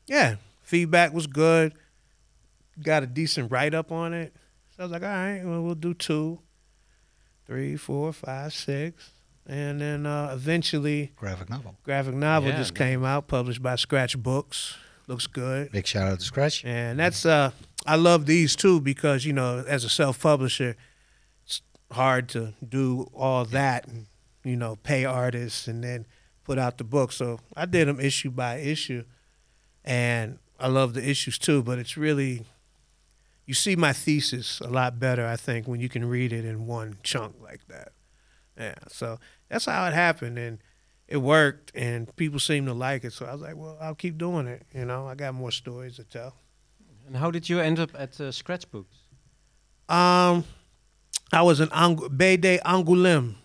yeah, feedback was good. Got a decent write up on it. So I was like, all right, well, we'll do two, three, four, five, six. And then uh, eventually, Graphic novel. graphic novel Yeah, just nice. came out, published by Scratch Books. Looks good. Big shout out to Scratch. And that's uh I love these too because, you know, as a self publisher, it's hard to do all that and, you know, pay artists and then put out the book. So I did them issue by issue. And I love the issues too, but it's really you see my thesis a lot better, I think, when you can read it in one chunk like that. Yeah. So that's how it happened and it worked and people seem to like it. So I was like, well, I'll keep doing it. You know, I got more stories to tell. And how did you end up at uh, Scratch Books? Um, I was in Ang- Bay de Angoulême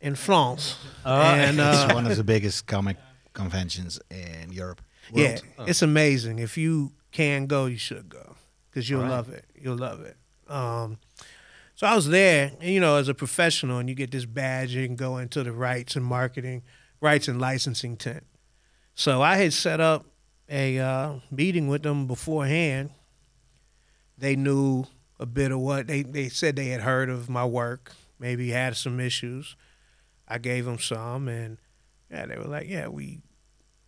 in France. and it's uh, one of the biggest comic conventions in Europe. yeah, Oh. it's amazing. If you can go, you should go because you'll Alright. love it. You'll love it. Um, so I was there, and you know, as a professional, and you get this badge, can go into the rights and marketing, rights and licensing tent. So I had set up a uh, meeting with them beforehand. They knew a bit of what they they said they had heard of my work, maybe had some issues. I gave them some, and yeah, they were like, "Yeah, we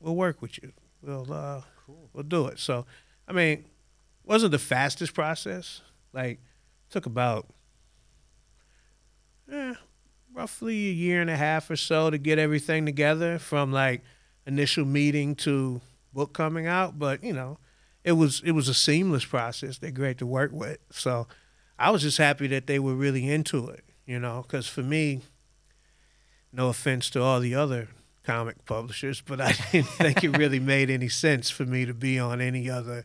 we'll work with you. We'll uh, we'll do it." So, I mean, wasn't the fastest process. Like, took about eh, roughly a year and a half or so to get everything together from like initial meeting to book coming out. But you know, it was it was a seamless process. They're great to work with. So I was just happy that they were really into it. You know, because for me, no offense to all the other comic publishers, but I [LAUGHS] didn't think it really made any sense for me to be on any other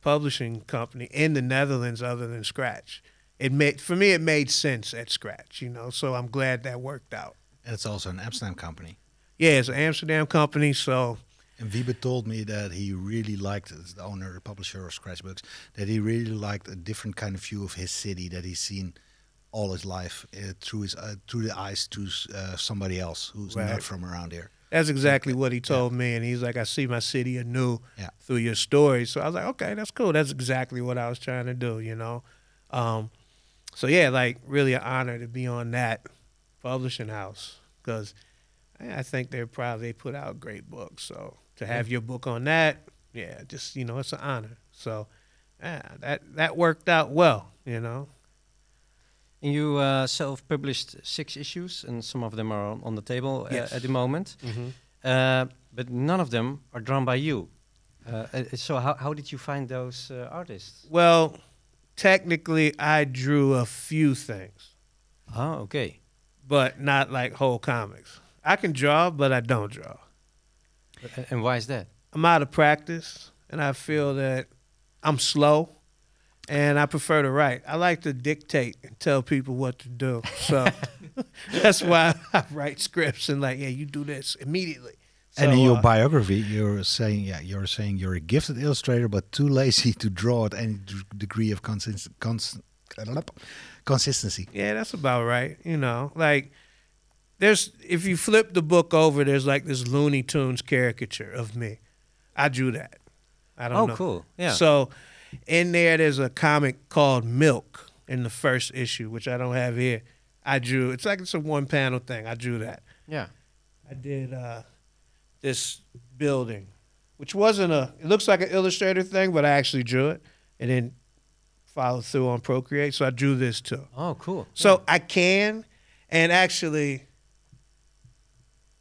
publishing company in the Netherlands other than Scratch. It made for me it made sense at Scratch, you know. So I'm glad that worked out. And it's also an Amsterdam company. Yeah, it's an Amsterdam company, so And Wiebe told me that he really liked, the owner, publisher of Scratchbooks, that he really liked a different kind of view of his city that he's seen all his life uh, through his uh, through the eyes to uh, somebody else who's Right. not from around here. that's exactly what he told me. And he's like, I see my city anew Yeah. through your stories. So I was like, okay, that's cool. That's exactly what I was trying to do, you know. Um, so yeah, like really an honor to be on that publishing house because I think they're proud they put out great books. So to have your book on that, yeah, just you know, it's an honor. So yeah, that that worked out well, you know. And you uh, self-published six issues, and some of them are on, on the table uh, Yes. at the moment. Uh, but none of them are drawn by you. Uh, uh, so how, how did you find those uh, artists? Well, technically, I drew a few things. Oh, okay. but not like whole comics. I can draw, but I don't draw. And why is that? I'm out of practice, and I feel that I'm slow, and I prefer to write. I like to dictate and tell people what to do. So [LAUGHS] [LAUGHS] that's why I write scripts and like, yeah, you do this immediately. and in your uh, biography, you're saying, yeah, you're saying you're a gifted illustrator, but too lazy [LAUGHS] to draw at any degree of consist- cons- consistency. Yeah, that's about right. You know, like there's if you flip the book over, there's like this Looney Tunes caricature of me. I drew that. I don't Oh, know. cool. Yeah. So in there, there's a comic called Milk in the first issue, which I don't have here. I drew. It's like it's a one panel thing. I drew that. yeah. I did uh, this building, which wasn't a. It looks like an illustrator thing, but I actually drew it and then followed through on Procreate. So I drew this too. Oh, cool. So I can, and actually,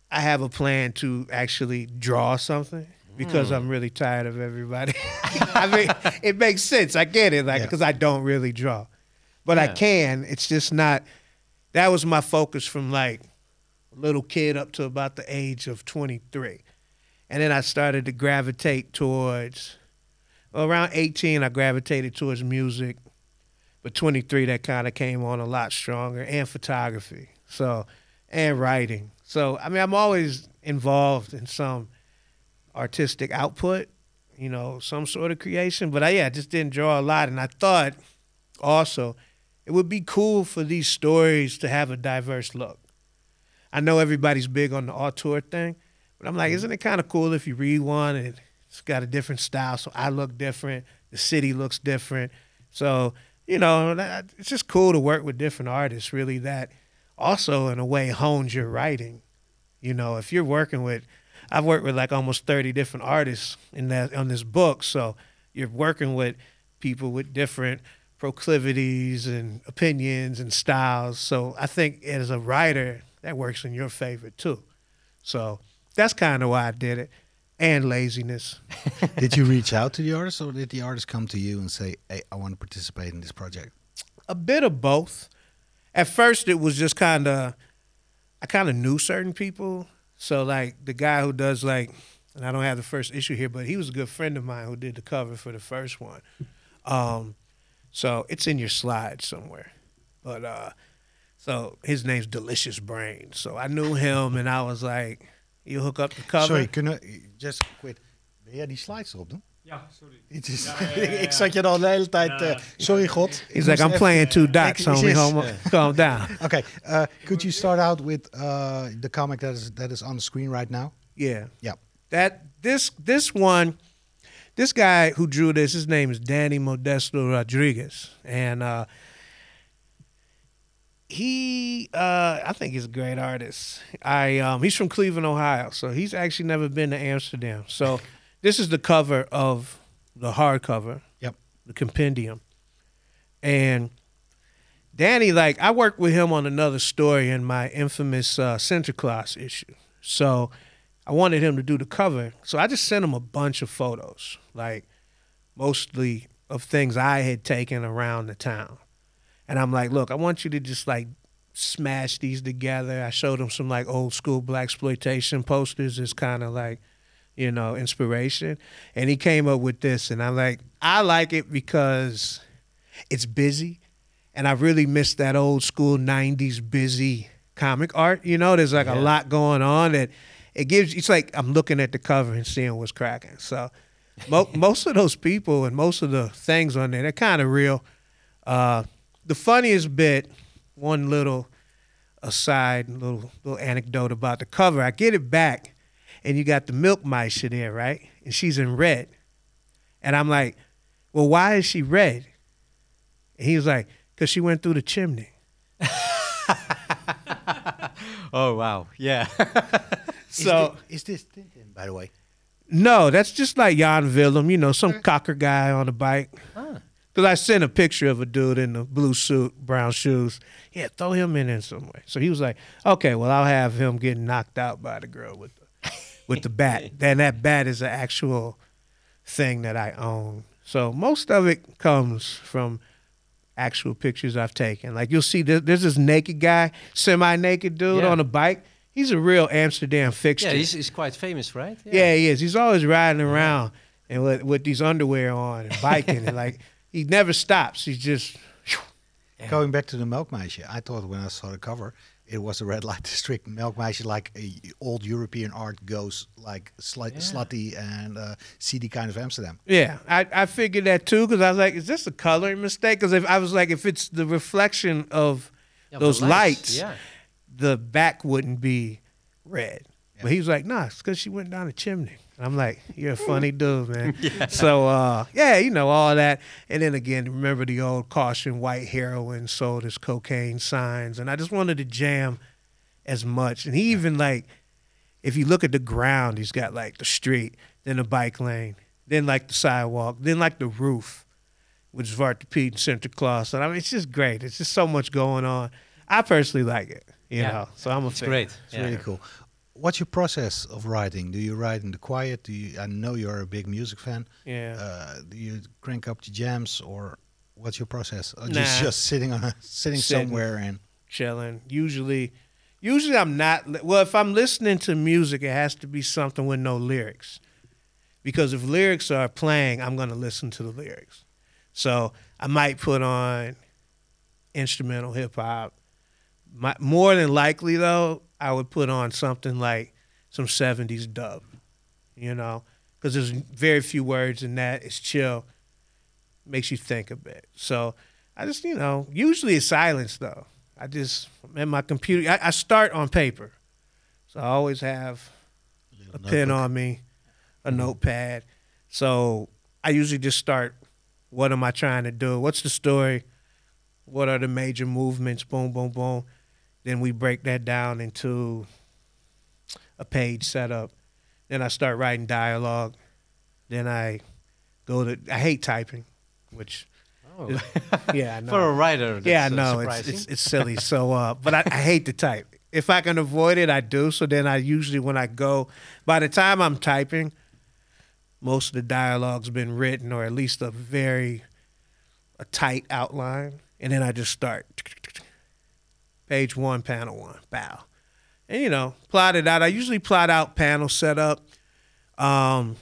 I have a plan to actually draw something because Hmm. I'm really tired of everybody. [LAUGHS] I mean, it makes sense. I get it, like Yeah. because I don't really draw, but I can. It's just not. That was my focus from like a little kid up to about the age of 23, and then I started to gravitate towards. Well, around 18, I gravitated towards music but 23 that kind of came on a lot stronger and photography so and writing so i mean i'm always involved in some artistic output you know some sort of creation. But I, yeah i just didn't draw a lot. And i thought also it would be cool for these stories to have a diverse look. I know everybody's big on the auteur thing but i'm like mm-hmm. isn't it kind of cool if you read one and it's got a different style? So i look different. The city looks different. So you know, it's just cool to work with different artists, really, that also, in a way, hones your writing. You know, if you're working with, I've worked with like almost 30 different artists in that on this book. So you're working with people with different proclivities and opinions and styles. So I think as a writer, that works in your favor too. So that's kind of why I did it. And laziness. [LAUGHS] did you reach out to the artist, or did the artist come to you and say, "Hey, I want to participate in this project"? a bit of both. At first, it was just kind of, I kind of knew certain people. So, like, the guy who does, like, and I don't have the first issue here, but he was a good friend of mine who did the cover for the first one. Um, so, it's in your slide somewhere. But, uh, so his name's Delicious Brain. So, I knew him, and I was like, you hook up the cover. Sorry, kunnen just quit. Ben jij die slides erop? Ja, sorry. [LAUGHS] Het is, Ja, ja, ja, ja. [LAUGHS] ik zat je al de hele tijd. Ja, eh, sorry, God. He's like, I'm playing two dots, Ik- homie. yes. homie. Calm down. [LAUGHS] Okay, uh, could you start out with uh, the comic that is that is on the screen right now? Yeah. Yeah. that this this one, this guy who drew this, his name is Danny Modesto Rodriguez, and uh, he uh, I think he's a great artist. I um, he's from Cleveland, Ohio, so he's actually never been to Amsterdam. So this is the cover of the hardcover. Yep. The compendium. And Danny, like I worked with him on another story in my infamous uh, Sinterklaas issue. So I wanted him to do the cover. So I just sent him a bunch of photos, like mostly of things I had taken around the town. And I'm like, look, I want you to just like smash these together. I showed him some like old school blaxploitation posters It's kind of like, you know, inspiration. And he came up with this, and I'm like, I like it because it's busy, and I really miss that old school '90s busy comic art. You know, there's like a lot going on that it gives. It's like I'm looking at the cover and seeing what's cracking. So. Mo- [LAUGHS] most of those people and most of the things on there, they're kind of real. Uh, the funniest bit, one little aside, little little anecdote about the cover. I get it back, and you got the Melkmeisje in there, right? And she's in red, and I'm like, "Well, why is she red?" And he was like, "Cause she went through the chimney." [LAUGHS] Oh wow, yeah. Is [LAUGHS] So is this Tintin, by the way? no, that's just like Jan Willem, you know, some cocker guy on a bike. Ah. Cause I sent a picture of a dude in a blue suit, brown shoes. Yeah, throw him in in some way. So he was like, "Okay, well, I'll have him getting knocked out by the girl with with the bat. [LAUGHS] Then that bat is an actual thing that I own. So most of it comes from actual pictures I've taken. Like you'll see, there's this naked guy, semi-naked dude Yeah. on a bike. He's a real Amsterdam fixture. yeah, he's, he's quite famous, right? Yeah, he is. He's always riding around and with, with these underwear on and biking and like he never stops. He's just [LAUGHS] Going back to the Melkmeisje, I thought when I saw the cover, it was a red light [LAUGHS] district Melkmeisje, like a old European art goes like slight, Yeah. slutty and uh, seedy kind of Amsterdam. yeah. I, I figured that too because I was like, is this a coloring mistake? Because if I was like, if it's the reflection of Yeah, those the lights, Yeah. the back wouldn't be red. Yeah. But he was like, nah, it's because she went down a chimney. And I'm like, you're a [LAUGHS] funny dude, man. [LAUGHS] So, uh, yeah, you know, all that. And then again, remember the old caution white heroin sold as cocaine signs. And I just wanted to jam as much. And he even, like, if you look at the ground, he's got, like, the street, then the bike lane, then, like, the sidewalk, then, like, the roof, which is Vart Pete and Santa Claus. And I mean, it's just great. It's just so much going on. I personally like it, you Yeah. know. So I'm a It's fan. great. It's yeah. really cool. What's your process of writing? Do you write in the quiet? Do you? I know you're a big music fan. Yeah. Uh, do you crank up the jams, or what's your process? Or Nah. just just sitting on a sitting, Sitting. somewhere and chilling. Usually, usually I'm not. li- Well, if I'm listening to music, it has to be something with no lyrics, because if lyrics are playing, I'm gonna listen to the lyrics. So I might put on instrumental hip hop. My, more than likely, though, I would put on something like some '70s dub. You know, because there's very few words in that. It's chill. Makes you think a bit. So I just, you know, usually it's silence though. I just in my computer. I, I start on paper, so I always have a pen notebook. on me, a mm-hmm. notepad. So I usually just start. What am I trying to do? What's the story? What are the major movements? Boom, boom, boom. Then we break that down into a page setup. Then I start writing dialogue. Then I go to. I hate typing, which Oh. [LAUGHS] yeah, I know. For a writer, that's, Yeah, I know it's, it's it's silly. So, uh, but I, I hate to type. If I can avoid it, I do. So then I usually when I go, by the time I'm typing, most of the dialogue's been written or at least a very a tight outline, and then I just start. Page one, panel one, bow, and you know plot it out. I usually plot out panel setup. Um,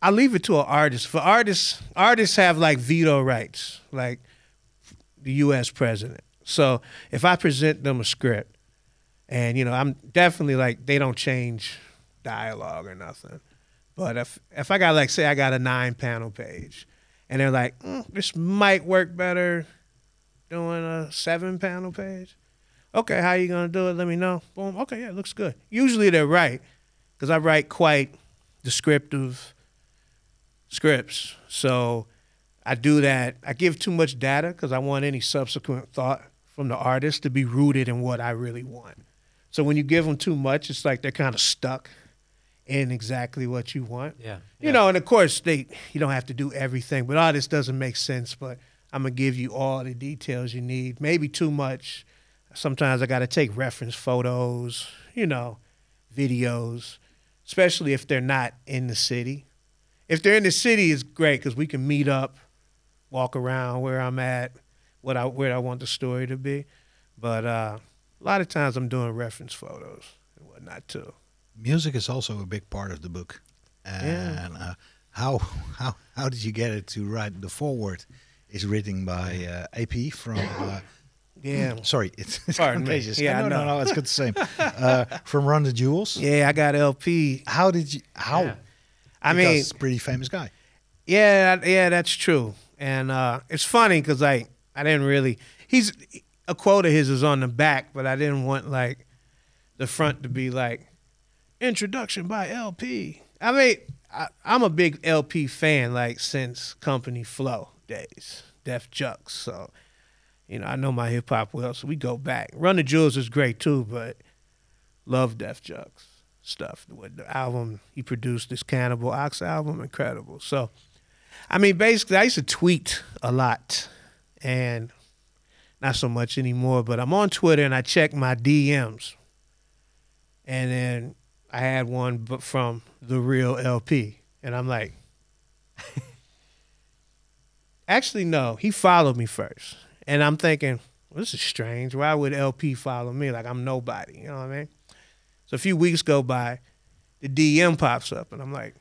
I leave it to an artist. For artists, artists have like veto rights, like the U.S. president. So if I present them a script, and you know, I'm definitely like they don't change dialogue or nothing. But if if I got like say I got a nine panel page, and they're like, mm, this might work better doing a seven panel page. Okay, how you gonna do it? Let me know. Boom. Okay, yeah, it looks good. Usually they're right, because I write quite descriptive scripts. So I do that. I give too much data because I want any subsequent thought from the artist to be rooted in what I really want. So when you give them too much, it's like they're kind of stuck in exactly what you want. Yeah. You know, and of course they you don't have to do everything, but all this doesn't make sense. But I'm gonna give you all the details you need. Maybe too much. Sometimes I gotta take reference photos, you know, videos, especially if they're not in the city. If they're in the city, it's great because we can meet up, walk around where I'm at, what I where I want the story to be. But uh, a lot of times I'm doing reference photos and whatnot too. Music is also a big part of the book. And uh, how how how did you get it to write the foreword? Is written by uh, El-P from. Yeah. sorry, it's, [LAUGHS] it's Pardon me. contagious. Yeah, I no, no, know. no, it's good the same. [LAUGHS] Uh, from Run the Jewels. Yeah, I got El-P. How did you? How? Yeah. I Because mean, he's a pretty famous guy. Yeah, that- yeah, that's true. And uh, it's funny because like I didn't really. He's a quote of his is on the back, but I didn't want like the front to be like introduction by El-P. I mean, I, I'm a big El-P fan, like since Company Flow days, Def Jux. So, you know, I know my hip hop well, so we go back. Run the Jewels is great too, but love Def Jux stuff. The album he produced, this Cannibal Ox album, incredible. So. I mean, basically, I used to tweet a lot, and not so much anymore. But I'm on Twitter and I check my DMs, and then I had one but from the real El-P, and I'm like, [LAUGHS] actually, no, he followed me first, and I'm thinking, this is strange. Why would El-P follow me? Like I'm nobody, you know what I mean? So a few weeks go by, the DM pops up, and I'm like,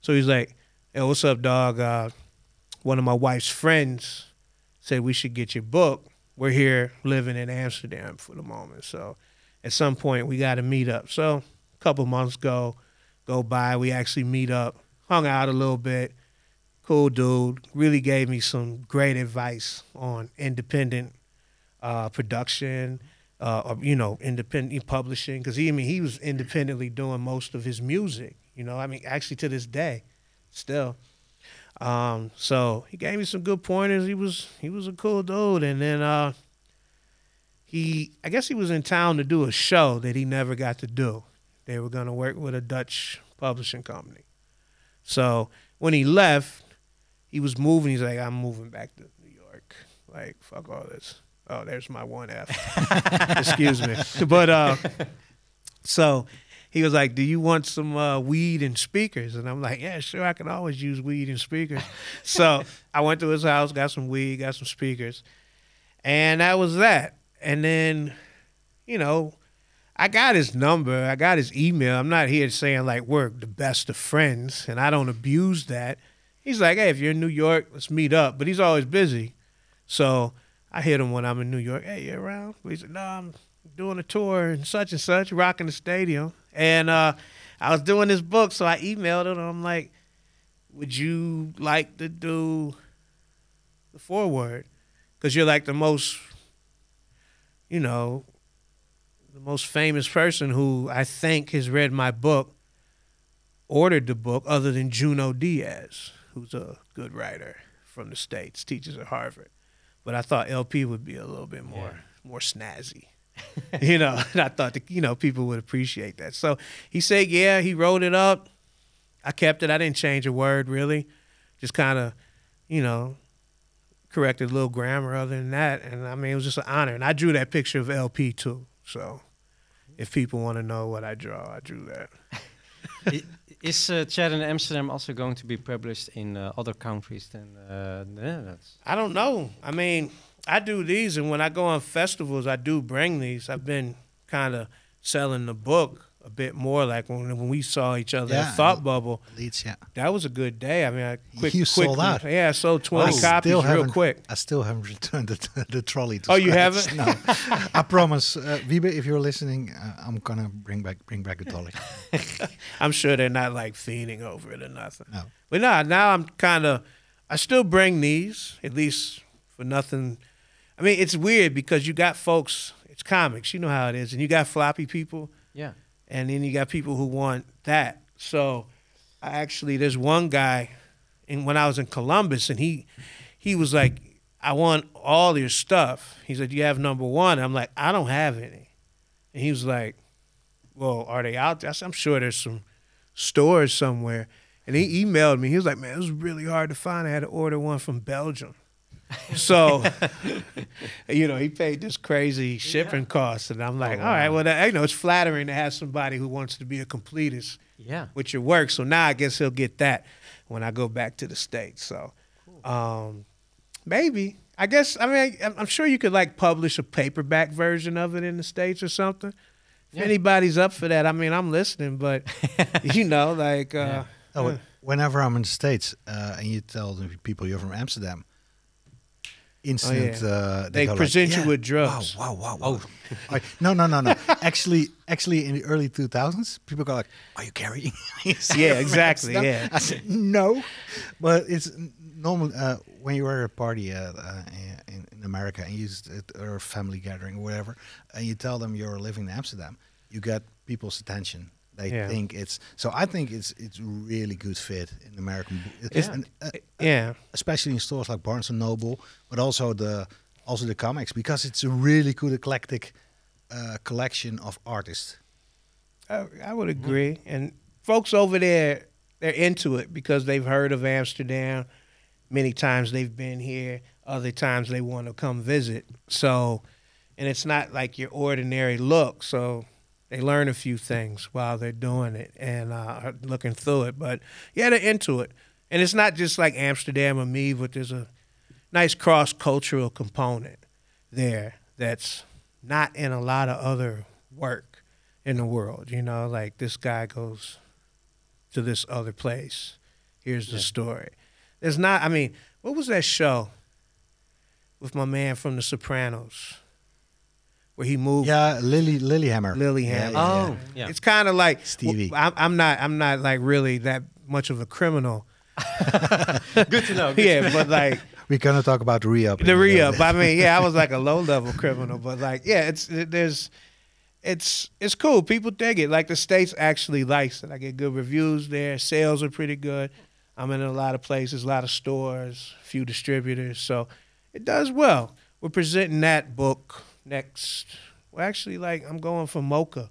so he's like. Hey, what's up, dog? Uh, one of my wife's friends said we should get your book. We're here living in Amsterdam for the moment. So at some point we got to meet up. So a couple months go go by. We actually meet up, hung out a little bit. Cool dude. Really gave me some great advice on independent uh, production, uh, or, you know, independent publishing. Because he, I mean, he was independently doing most of his music. You know, I mean, actually to this day still. Um, so he gave me some good pointers. He was he was a cool dude, and then uh, he I guess he was in town to do a show that he never got to do. They were gonna work with a Dutch publishing company. So when he left, he was moving. He's like, I'm moving back to New York. Like fuck all this. Oh, there's my one F. [LAUGHS] Excuse me, but uh, so he was like, "Do you want some uh, weed and speakers?" And I'm like, "Yeah, sure. I can always use weed and speakers." [LAUGHS] so I went to his house, got some weed, got some speakers, and that was that. And then, you know, I got his number, I got his email. I'm not here saying like we're the best of friends, and I don't abuse that. He's like, "Hey, if you're in New York, let's meet up." But he's always busy, so I hit him when I'm in New York. Hey, you around? He said, "No, I'm doing a tour and such and such, rocking the stadium." And uh, I was doing this book, so I emailed him. I'm like, "Would you like to do the foreword? Because you're like the most, you know, the most famous person who I think has read my book, ordered the book, other than Junot Díaz, who's a good writer from the states, teaches at Harvard. But I thought El-P would be a little bit more more snazzy." [LAUGHS] you know, [LAUGHS] and I thought that, you know people would appreciate that. So he said, yeah, he wrote it up. I kept it. I didn't change a word really, just kind of, you know, corrected a little grammar. Other than that, and I mean, it was just an honor. And I drew that picture of El-P too. So if people want to know what I draw, I drew that. [LAUGHS] Is uh, Chad in Amsterdam also going to be published in uh, other countries than uh, the Netherlands? I don't know. I mean, I do these, and when I go on festivals, I do bring these. I've been kind of selling the book a bit more. Like when when we saw each other Yeah. at Thought Bubble, Leeds, yeah. that was a good day. I mean, I quick, You quick, sold out. Yeah, I sold twenty I copies real quick. I still haven't returned the, [LAUGHS] the trolley. To Oh, you haven't? No, [LAUGHS] I promise, uh, Wiebe, if you're listening, uh, I'm gonna bring back bring back the trolley. [LAUGHS] I'm sure they're not like fiending over it or nothing. No. But nah, now I'm kind of, I still bring these at least for nothing. I mean, it's weird because you got folks. It's comics, you know how it is, and you got floppy people. Yeah. And then you got people who want that. So I actually there's one guy, and when I was in Columbus, and he he was like, I want all your stuff. He said, you have number one. I'm like, I don't have any, and he was like, Well, are they out there? Said, I'm sure there's some stores somewhere. And he emailed me. He was like, Man, it was really hard to find. I had to order one from Belgium. So, [LAUGHS] you know, he paid this crazy shipping cost, and I'm like, Oh, all right, wow. well, that, you know, it's flattering to have somebody who wants to be a completist Yeah. with your work. So now I guess he'll get that when I go back to the states. So, um, maybe I guess I mean I'm- I'm sure you could like publish a paperback version of it in the states or something. If Yeah. anybody's up for that, I mean I'm listening, but [LAUGHS] you know, like uh, Yeah. Oh, uh, whenever I'm in the States uh, and you tell the people you're from Amsterdam, instant. uh, They like, present you "Yeah, with drugs." Wow, wow, wow. wow. [LAUGHS] I- no, no, no, no. actually, actually, in the early 2000s, people go like, "Are you carrying?" [LAUGHS] [LAUGHS] Yeah, exactly, yeah. I said no, but it's normal uh, when you are at a party uh, uh, in, in America and you or a family gathering or whatever, and you tell them you're living in Amsterdam, you get people's attention. They Yeah. think it's so. I think it's it's really good fit in American, It's- and, uh, yeah, especially in stores like Barnes and Noble, but also the also the comics because it's a really good eclectic uh, collection of artists. I, I would agree. And folks over there, they're into it because they've heard of Amsterdam. Many times they've been here. Other times they want to come visit. So, and it's not like your ordinary look. So they learn a few things while they're doing it and uh, are looking through it. But yeah, they're into it. And it's not just like Amsterdam or me, but there's a nice cross cultural component there that's not in a lot of other work in the world. You know, like this guy goes to this other place. Here's the Yeah. story. There's not. I mean, what was that show with my man from The Sopranos, where he moved? Yeah, Lily Lilyhammer. Lilyhammer. Yeah, yeah, Oh, yeah. It's kind of like Stevie. I'm, I'm not. I'm not like really that much of a criminal. [LAUGHS] Good to know. good to yeah, know. but like [LAUGHS] We're gonna talk about the re-up. the re-up. I mean, yeah, I was like a [LAUGHS] low level criminal, but like, yeah, it's it, there's, it's it's cool. People dig it. Like the states actually likes it. I get good reviews there. Sales are pretty good. I'm in a lot of places, a lot of stores, a few distributors, so it does well. We're presenting that book next. Well, actually, like I'm going for MoCCA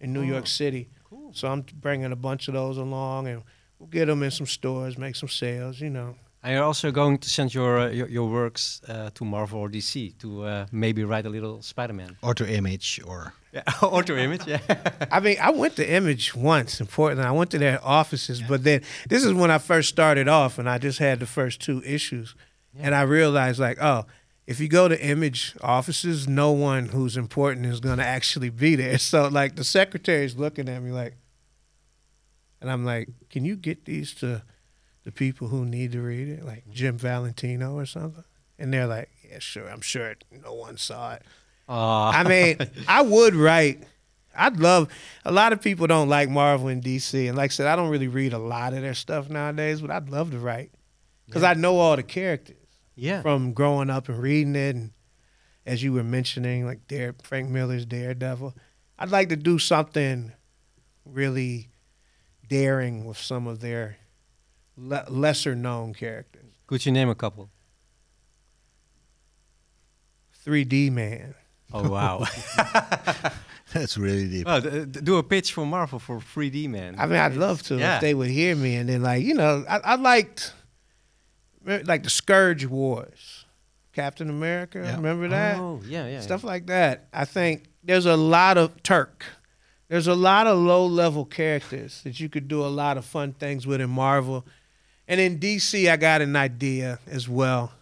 in New York City, Cool. so I'm bringing a bunch of those along, and we'll get them in some stores, make some sales. You know. And you're also going to send your uh, your, your works uh, to Marvel or DC to uh, maybe write a little Spider-Man. or to Image or Yeah, [LAUGHS] or to Image. Yeah. [LAUGHS] I mean, I went to Image once in Portland. I went to their offices, but then this is when I first started off, and I just had the first two issues, and I realized like, oh, if you go to Image offices, no one who's important is gonna actually be there. [LAUGHS] So like the secretary's looking at me like, and I'm like, can you get these to the people who need to read it, like Jim Valentino or something? And they're like, yeah, sure. I'm sure no one saw it. Uh, I mean, [LAUGHS] I would write. I'd love. A lot of people don't like Marvel and DC, and like I said, I don't really read a lot of their stuff nowadays. But I'd love to write because I know all the characters yeah. from growing up and reading it, and as you were mentioning, like Dare, Frank Miller's Daredevil. I'd like to do something really daring with some of their le- lesser known characters. Could you name a couple? 3D Man. Oh wow. [LAUGHS] [LAUGHS] that's really deep. well, d- d- do a pitch for Marvel for 3D man. I mean, I'd love to Yeah. if they would hear me, and then like you know, I, I liked like the Scourge Wars, Captain America. Yeah. Remember that Oh yeah, yeah. stuff like that? I think there's a lot of Turk. There's a lot of low level characters that you could do a lot of fun things with in Marvel, and in DC, I got an idea as well.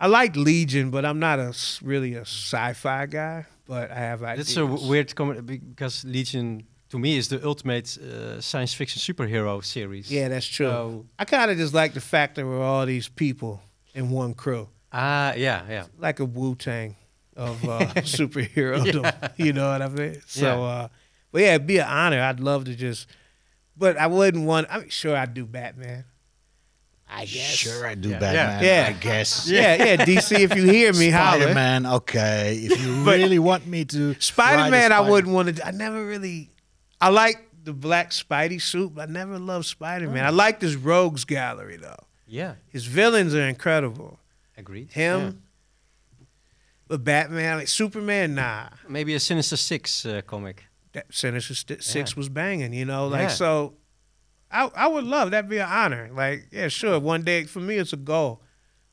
I like Legion, but I'm not a s- really a sci-fi guy. But I have ideas. That's a w- weird comment because Legion to me is the ultimate uh, science fiction superhero series. Yeah, that's true. So, I kind of just like the fact that we're all these people in one crew, ah, yeah, yeah. like a Wu Tang of uh, [LAUGHS] superhero. You know what I mean? So, Yeah. uh, but yeah, it'd be an honor. I'd love to just, but I wouldn't want. I'm sure, I'd do Batman. I guess. Sure, I do Yeah. Batman. Yeah. I guess. [LAUGHS] Yeah, yeah. DC, if you hear me, holler. Spider Man. Okay, if you [LAUGHS] really want me to, Spider Man, write a I Spider- wouldn't want to. I never really. I like the black Spidey suit, but I never loved Spider Man. Oh. I like this Rogues Gallery though. Yeah, His villains are incredible. agreed. Him, but Batman, like Superman, nah. Maybe a Sinister Six uh, comic. That Sinister St- Six Yeah. was banging, you know, like Yeah. so. I I would love that'd be an honor. Like yeah, sure. One day for me, it's a goal.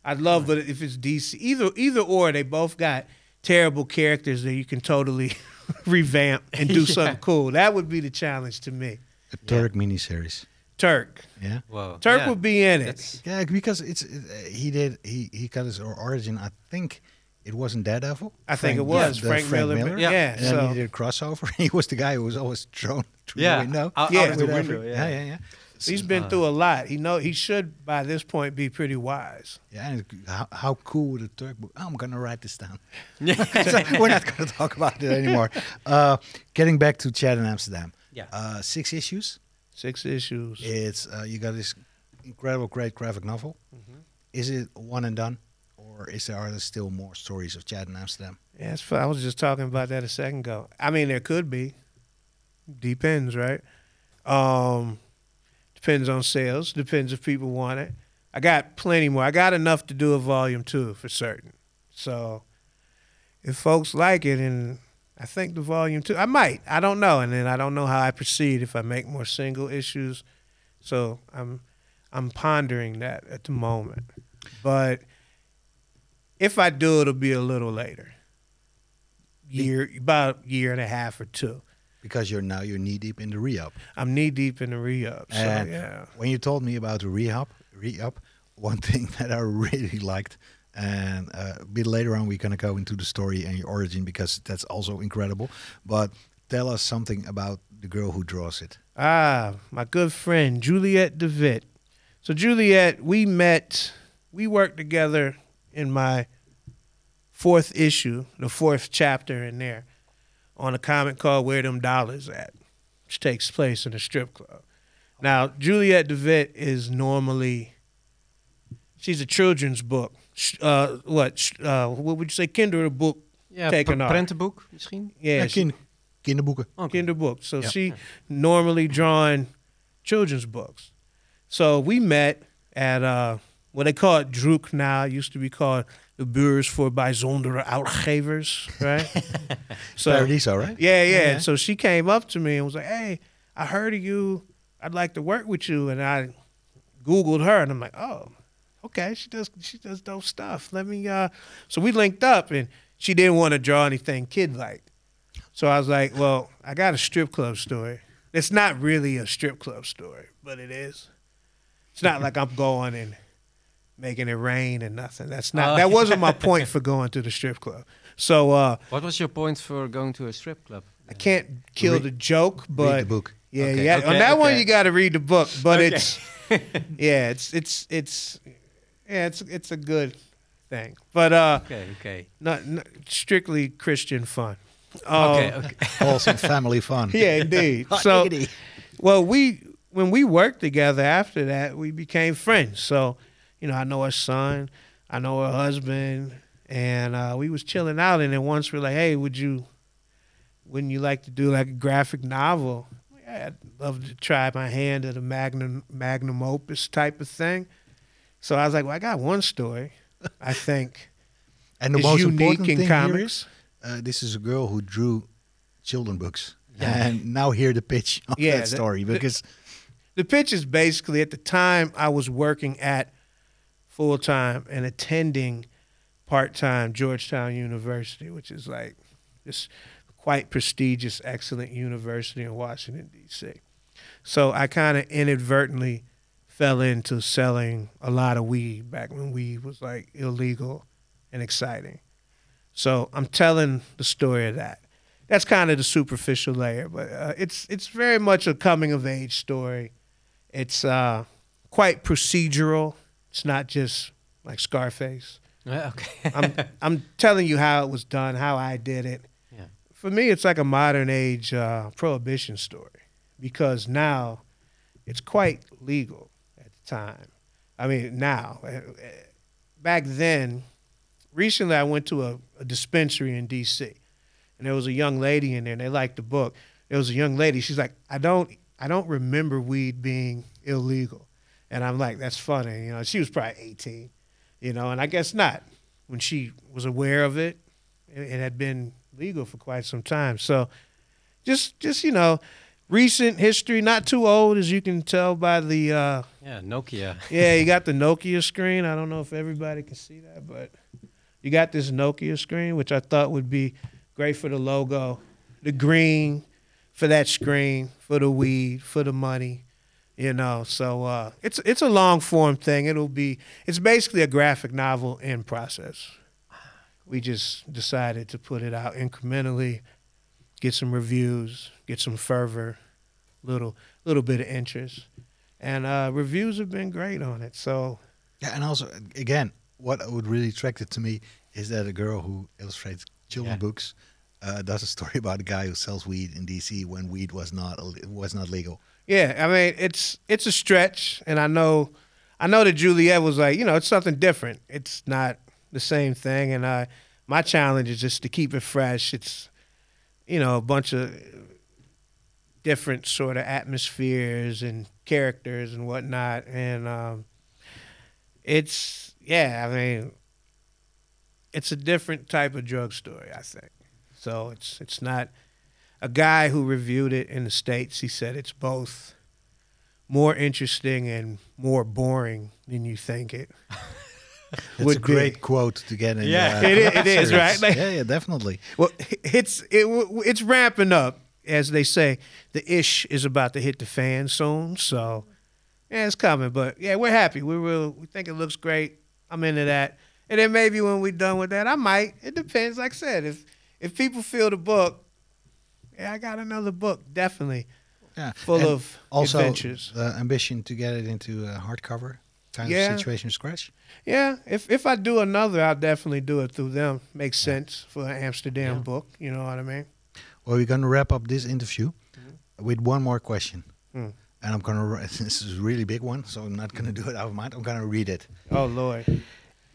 I'd love, but if it's DC, either either or, they both got terrible characters that you can totally [LAUGHS] [LAUGHS] revamp and do [LAUGHS] Yeah. something cool. That would be the challenge to me. A Turk miniseries. Turk, Yeah. Whoa. Turk yeah. would be in it. That's, Yeah, because it's uh, he did he he got his origin. I think it wasn't Daredevil. I think it was the Frank, Miller. Miller. Yeah, Yeah. And then he did a crossover. [LAUGHS] He was the guy who was always thrown through yeah, the window. out, Yeah. out of the window. every- Yeah, yeah, yeah. He's been through a lot. He know he should by this point be pretty wise. Yeah, and how, how cool would a Turk book? I'm gonna write this down. [LAUGHS] yeah. So we're not gonna talk about it anymore. [LAUGHS] Uh, getting back to Chad in Amsterdam. Yeah. Uh, six issues. Six issues. It's uh, you got this incredible, great graphic novel. Mm-hmm. Is it one and done, or is there are there still more stories of Chad in Amsterdam? Yeah, it's fun. I was just talking about that a second ago. I mean, there could be. Depends, right? Um, depends on sales. Depends if people want it. I got plenty more. I got enough to do a volume two for certain. So, if folks like it, and I think the volume two, I might. I don't know, and then I don't know how I proceed if I make more single issues. So I'm, I'm pondering that at the moment. But if I do, it'll be a little later year about a year and a half or two. Because you're now you're knee deep in the re-up. I'm knee deep in the re-up. So yeah. when you told me about the re-up, re-up, one [LAUGHS] thing that I really liked, and uh, a bit later on we're gonna go into the story and your origin because that's also incredible. But tell us something about the girl who draws it. Ah, my good friend Juliet DeVitt. So Juliet, we met, we worked together in my fourth issue, the fourth chapter in there, on a comic called Where Them Dollars At, which takes place in a strip club. Now, Juliet DeVitt is normally, she's a children's book. Uh, what? Uh, what would you say? Kinder book. Ja, Taken pr- off. prentenboek misschien? Yeah, Ja, she- kinderboeken. Okay. Kinder book. So Yep. she normally drawing children's books. So we met at uh, what they call it Druk now. Used to be called the Beurs voor Bijzondere Uitgevers, right? [LAUGHS] so Paradiso, right? yeah, yeah, Yeah. So she came up to me and was like, "Hey, I heard of you. I'd like to work with you." And I Googled her, and I'm like, "Oh, okay. She does she does dope stuff. Let me." uh So we linked up, and she didn't want to draw anything kid like. So I was like, "Well, I got a strip club story. It's not really a strip club story, but it is. It's not like I'm going and." Making it rain and nothing. That's not. Oh. that wasn't my [LAUGHS] point for going to the strip club. So uh, What was your point for going to a strip club? I can't kill Read- the joke, but Read the book. yeah, Okay, yeah. okay, On that one, you got to read the book, but Okay. it's [LAUGHS] yeah, it's it's it's yeah, it's it's a good thing, but uh, Okay, okay. not, not strictly Christian fun. Um, okay, [LAUGHS] okay. Awesome family fun. Yeah, indeed. So, well, we when we worked together after that, we became friends. So, you know, I know her son, I know her husband, and uh, we was chilling out. And then once we're like, "Hey, would you, wouldn't you like to do like a graphic novel?" Yeah, I'd love to try my hand at a magnum magnum opus type of thing. So I was like, "Well, I got one story, I think." [LAUGHS] And the most unique important in thing here comics. is, uh, this is a girl who drew children books. Yeah. And now hear the pitch of Yeah, that story the- because the pitch is basically at the time I was working at full time and attending part time Georgetown University, which is like this quite prestigious, excellent university in Washington D.C. So I kind of inadvertently fell into selling a lot of weed back when weed was like illegal and exciting. So I'm telling the story of that. That's kind of the superficial layer, but uh, it's it's very much a coming of age story. It's uh, quite procedural. It's not just like Scarface. Okay. I'm [LAUGHS] I'm telling you how it was done, how I did it. Yeah. For me, it's like a modern age uh, prohibition story because now it's quite legal at the time. I mean, now. Uh, uh, Back then, recently I went to a, a dispensary in D.C. and there was a young lady in there, and they liked the book. There was a young lady. She's like, I don't I don't remember weed being illegal. And I'm like, that's funny. You know, she was probably 18, you know, and I guess not. When she was aware of it, it, it had been legal for quite some time. So just, just, you know, recent history, not too old, as you can tell by the, uh, Yeah, Nokia. yeah, you got the Nokia screen. I don't know if everybody can see that, but you got this Nokia screen, which I thought would be great for the logo. The green for that screen, for the weed, for the money, you know. So uh, it's it's a long form thing. It'll be it's basically a graphic novel in process. We just decided to put it out incrementally, get some reviews, get some fervor, little little bit of interest, and uh, reviews have been great on it. So Yeah, and also again, what would really attract it to me is that a girl who illustrates children Yeah. books uh, does a story [LAUGHS] about a guy who sells weed in DC when weed was not was not legal. Yeah, I mean it's it's a stretch, and I know, I know that Juliet was like, you know, it's something different. It's not the same thing, and I, my challenge is just to keep it fresh. It's, you know, a bunch of different sort of atmospheres and characters and whatnot, and um, it's yeah, I mean, it's a different type of drug story, I think. So it's it's not a guy who reviewed it in the states. He said it's both more interesting and more boring than you think it. [LAUGHS] It's would a be. great quote to get in. Yeah. uh, It is- it is, [LAUGHS] right? Like- yeah, yeah, definitely. Well, it's it, it's ramping up, as they say. The ish is about to hit the fan soon, so yeah, it's coming. But yeah, we're happy. We will. We think it looks great. I'm into that. And then maybe when we're done with that, I might. It depends. Like I said, if if people feel the book, yeah, I got another book definitely Yeah, full And of also adventures. the ambition to get it into a hardcover kind Yeah. of situation scratch. Yeah, if if I do another, I'll definitely do it through them. Makes sense for an Amsterdam Yeah. book. You know what I mean? Well, we're gonna wrap up this interview with one more question, Hmm. and I'm gonna. [LAUGHS] This is a really big one, so I'm not gonna do it out of mind. I'm gonna read it. Oh Lord.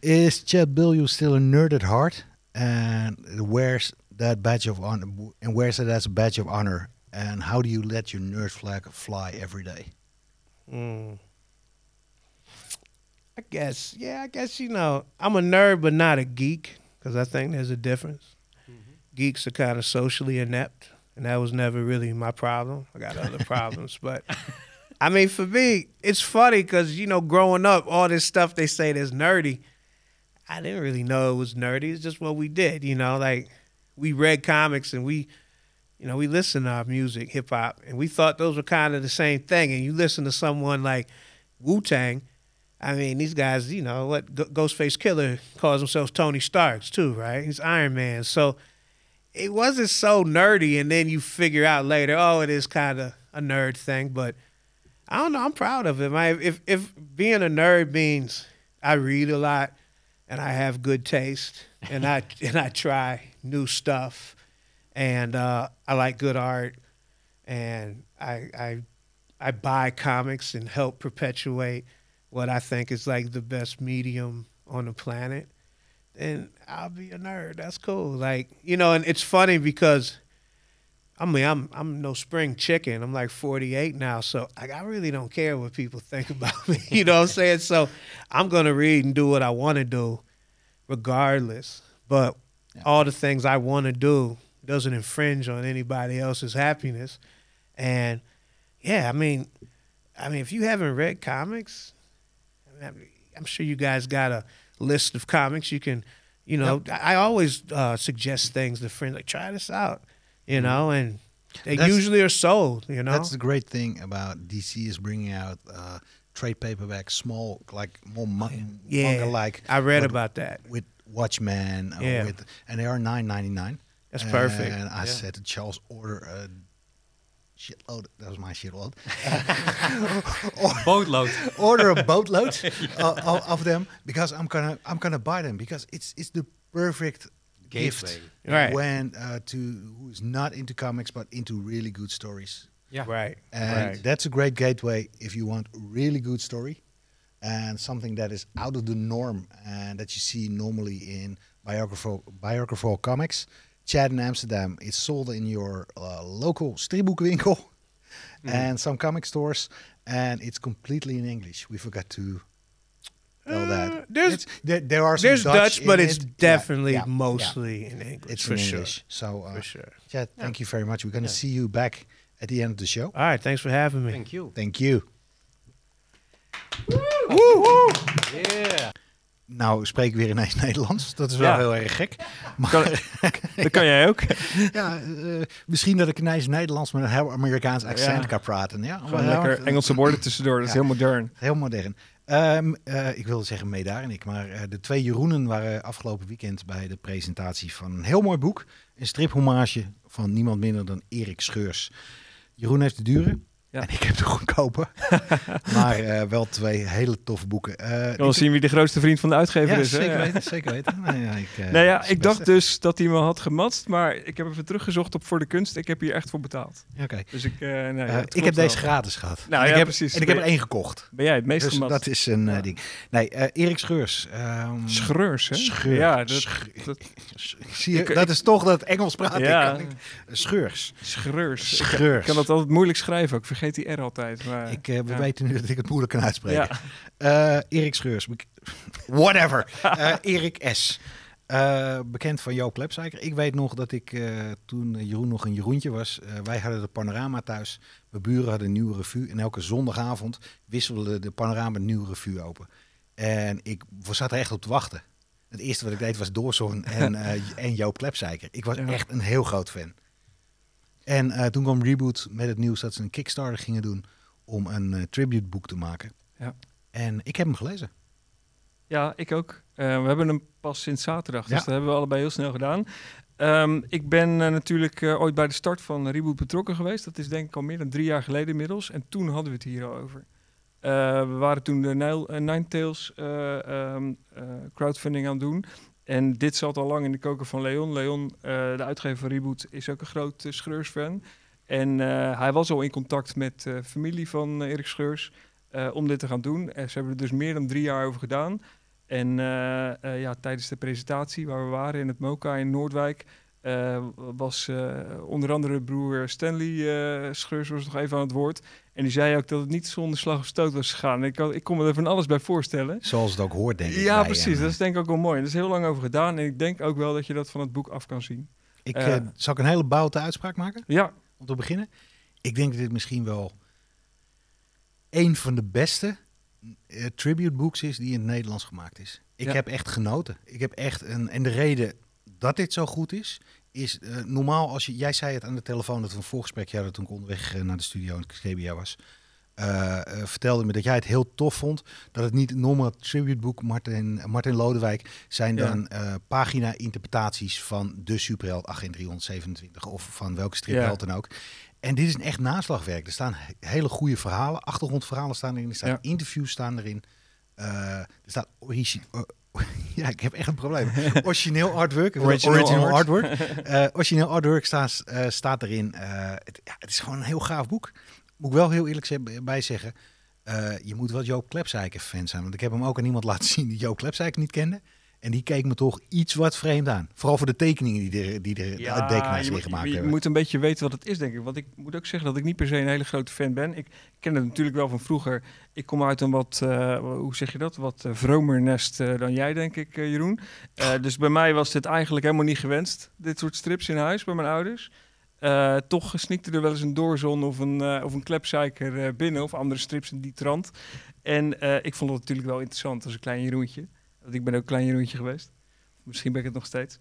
Is Chad Bilyeu still a nerd at heart, and wears that badge of honor? And wears it as a badge of honor? And how do you let your nerd flag fly every day? Mm. I guess, yeah, I guess you know, I'm a nerd, but not a geek, because I think there's a difference. Geeks are kind of socially inept, and that was never really my problem. I got other [LAUGHS] problems, but I mean, for me, it's funny because you know, growing up, all this stuff they say that's nerdy, I didn't really know it was nerdy. It's just what we did, you know, like we read comics and we you know, we listen to our music, hip hop, and we thought those were kind of the same thing. And you listen to someone like Wu Tang, I mean, these guys, you know, what Ghostface Killah calls themselves Tony Starks too, right? He's Iron Man. So it wasn't so nerdy. And then you figure out later, oh, it is kind of a nerd thing. But I don't know. I'm proud of it. If if being a nerd means I read a lot and I have good taste and I [LAUGHS] and I try new stuff and uh, I like good art, and I, I I buy comics and help perpetuate what I think is like the best medium on the planet. Then I'll be a nerd. That's cool. Like you know, and it's funny because. I mean, I'm I'm no spring chicken. I'm like 48 now, so like, I really don't care what people [LAUGHS] think about me. You know what I'm saying? So I'm gonna read and do what I want to do, regardless. But all the things I want to do doesn't infringe on anybody else's happiness. And yeah, I mean, I mean, if you haven't read comics, I mean, I'm sure you guys got a list of comics you can, you know. I I always uh, suggest things to friends like try this out, you know, and they That's- usually are sold, you know. That's the great thing about DC is bringing out uh, trade paperback, small, like more ma- Yeah. manga like. I read but about that. with Watchmen. or Yeah. with, and they are nine ninety nine. That's perfect. And I Yeah. said to Charles, order a shitload. That was my shitload. [LAUGHS] Boatload. order a boatload [LAUGHS] of, of, of them because I'm gonna I'm gonna buy them because it's it's the perfect gift Gateway. Right. when uh, to who's not into comics but into really good stories. Yeah. Right. And right. that's a great gateway if you want a really good story and something that is out of the norm and that you see normally in biographical, biographical comics. Chad in Amsterdam is sold in your uh, local stripboekwinkel. [LAUGHS] and some comic stores, and it's completely in English. We forgot to tell Uh, that. there's- It's- there, there are some There's Dutch, but it's it. Yeah, definitely yeah, yeah. mostly in English. It's for in sure. English. So, uh, For sure. Chad, thank you very much. We're going to see you back at the end of the show. All right, thanks for having me. Thank you. Thank you. Yeah. Nou, spreek ik weer ineens [LAUGHS] Nederlands. Dat is wel Ja. heel erg gek. Maar Kan, [LAUGHS] dat kan jij ook. ja, eh, misschien dat ik ineens Nederlands met een heel Amerikaans accent Ja. kan praten. Ja, Gewoon lekker Engelse woorden tussendoor. Dat is heel modern. Heel modern. Ehm, eh, ik wilde zeggen Medaar en ik, maar eh, de twee Jeroenen waren afgelopen weekend bij de presentatie van een heel mooi boek. Een striphommage van niemand minder dan Erik Scheurs. Jeroen heeft de dure Ja. en ik heb de goedkope. [LAUGHS] maar eh, wel twee hele toffe boeken. Eh, Je ik- wil zien wie de grootste vriend van de uitgever ja, is. hè? zeker Ja. weten, zeker weten. [LAUGHS] Nou ja, ik, eh, Nou ja, ik dacht beste. dus dat hij me had gematst, maar ik heb even teruggezocht op voor de kunst. Ik heb hier echt voor betaald. Oké. Dus ik, eh, Eh, het ik heb deze gratis gehad. Nou en ja, ik heb, precies. En ik Ben heb er één gekocht. Ben jij het meest Dus dat is een eh, Ja. ding. Nee, eh, Erik Scheurs. ehm, Schreurs, hè? Ja, dat, [LAUGHS] Zie je, Ik- dat is toch dat Engels praten. Ja. Ik- Scheurs. Schreurs. Ik Scheurs. kan dat altijd moeilijk schrijven. ook. Ik vergeet die R altijd. Maar, Ik, eh, we ja. weten nu dat ik het moeilijk kan uitspreken. Ja. Eh, Erik Scheurs. Whatever. [LAUGHS] Eh, Erik S. Bekend van Joop Klepsijker. Ik weet nog dat ik toen Jeroen nog een Jeroentje was. wij hadden de Panorama thuis. Mijn buren hadden een nieuwe revue. En elke zondagavond wisselde de Panorama een nieuwe revue open. En ik zat er echt op te wachten. Het eerste wat ik deed was Doorzon en, [LAUGHS] en Joop Klepsijker. Ik was Ja. echt een heel groot fan. En eh, toen kwam Reboot met het nieuws dat ze een Kickstarter gingen doen om een eh, tributeboek te maken. Ja. En ik heb hem gelezen. Ja, ik ook. Eh, we hebben hem pas sinds zaterdag, dus Ja. dat hebben we allebei heel snel gedaan. Ehm, ik ben natuurlijk ooit bij de start van Reboot betrokken geweest. Dat is denk ik al meer dan drie jaar geleden inmiddels. En toen hadden we het hier al over. We waren toen de Nile, Ninetales eh, ehm, eh, crowdfunding aan het doen. En dit zat al lang in de koker van Leon. Leon, eh, de uitgever van Reboot, is ook een groot uh, Schreurs-fan. En eh, hij was al in contact met de familie van eh, Erik Scheurs eh, om dit te gaan doen. En ze hebben er dus meer dan drie jaar over gedaan. En eh, eh, ja, tijdens de presentatie waar we waren in het Moka in Noordwijk... eh, was eh, onder andere broer Stanley Scheurs was nog even aan het woord. En die zei ook dat het niet zonder slag of stoot was gegaan. Ik, ik kon me er van alles bij voorstellen. Zoals het ook hoort, denk ik. Ja, precies. Dat is denk ik ook wel mooi. En er is heel lang over gedaan. En ik denk ook wel dat je dat van het boek af kan zien. Ik, zal ik een hele boute uitspraak maken? Ja, Om te beginnen. Ik denk dat dit misschien wel een van de beste tribute books is die in het Nederlands gemaakt is. Ik Ja. heb echt genoten. Ik heb echt een, en de reden dat dit zo goed is, is eh, normaal als je, jij zei het aan de telefoon dat we een voorgesprekje hadden toen ik onderweg eh, naar de studio in GBA was. eh, vertelde me dat jij het heel tof vond dat het niet normaal tributeboek Martin, Martin Lodewijk zijn Ja. dan eh, pagina-interpretaties van de superheld agent 327 of van welke stripheld dan ook. En dit is een echt naslagwerk. Er staan he- hele goede verhalen, achtergrondverhalen staan erin, er staan Ja. interviews staan erin. Er staat origi- [LAUGHS] ja, ik heb echt een probleem. Origineel artwork. Original original art. artwork. [LAUGHS] Eh, origineel artwork staat, eh, staat erin. Eh, het, ja, het is gewoon een heel gaaf boek. Moet ik wel heel eerlijk bij zeggen. je moet wel Joop Klepsijker fan zijn. Want ik heb hem ook aan iemand [LAUGHS] laten zien die Joop Klepsijker niet kende. En die keek me toch iets wat vreemd aan. Vooral voor de tekeningen die er, die de tekenaars je, in moet- gemaakt je, je hebben. moet een beetje weten wat het is, denk ik. Want ik moet ook zeggen dat ik niet per se een hele grote fan ben. Ik ken het natuurlijk wel van vroeger. Ik kom uit een wat, eh, hoe zeg je dat, wat uh, vromer nest eh, dan jij, denk ik, eh, Jeroen. Eh, dus bij mij was dit eigenlijk helemaal niet gewenst, dit soort strips in huis bij mijn ouders. Eh, toch sneakte er wel eens een doorzon of een, eh, of een klepzeiker eh, binnen, of andere strips in die trant. En eh, ik vond het natuurlijk wel interessant als een klein Jeroentje. Ik ben ook een klein Jeroentje geweest. Misschien ben ik het nog steeds.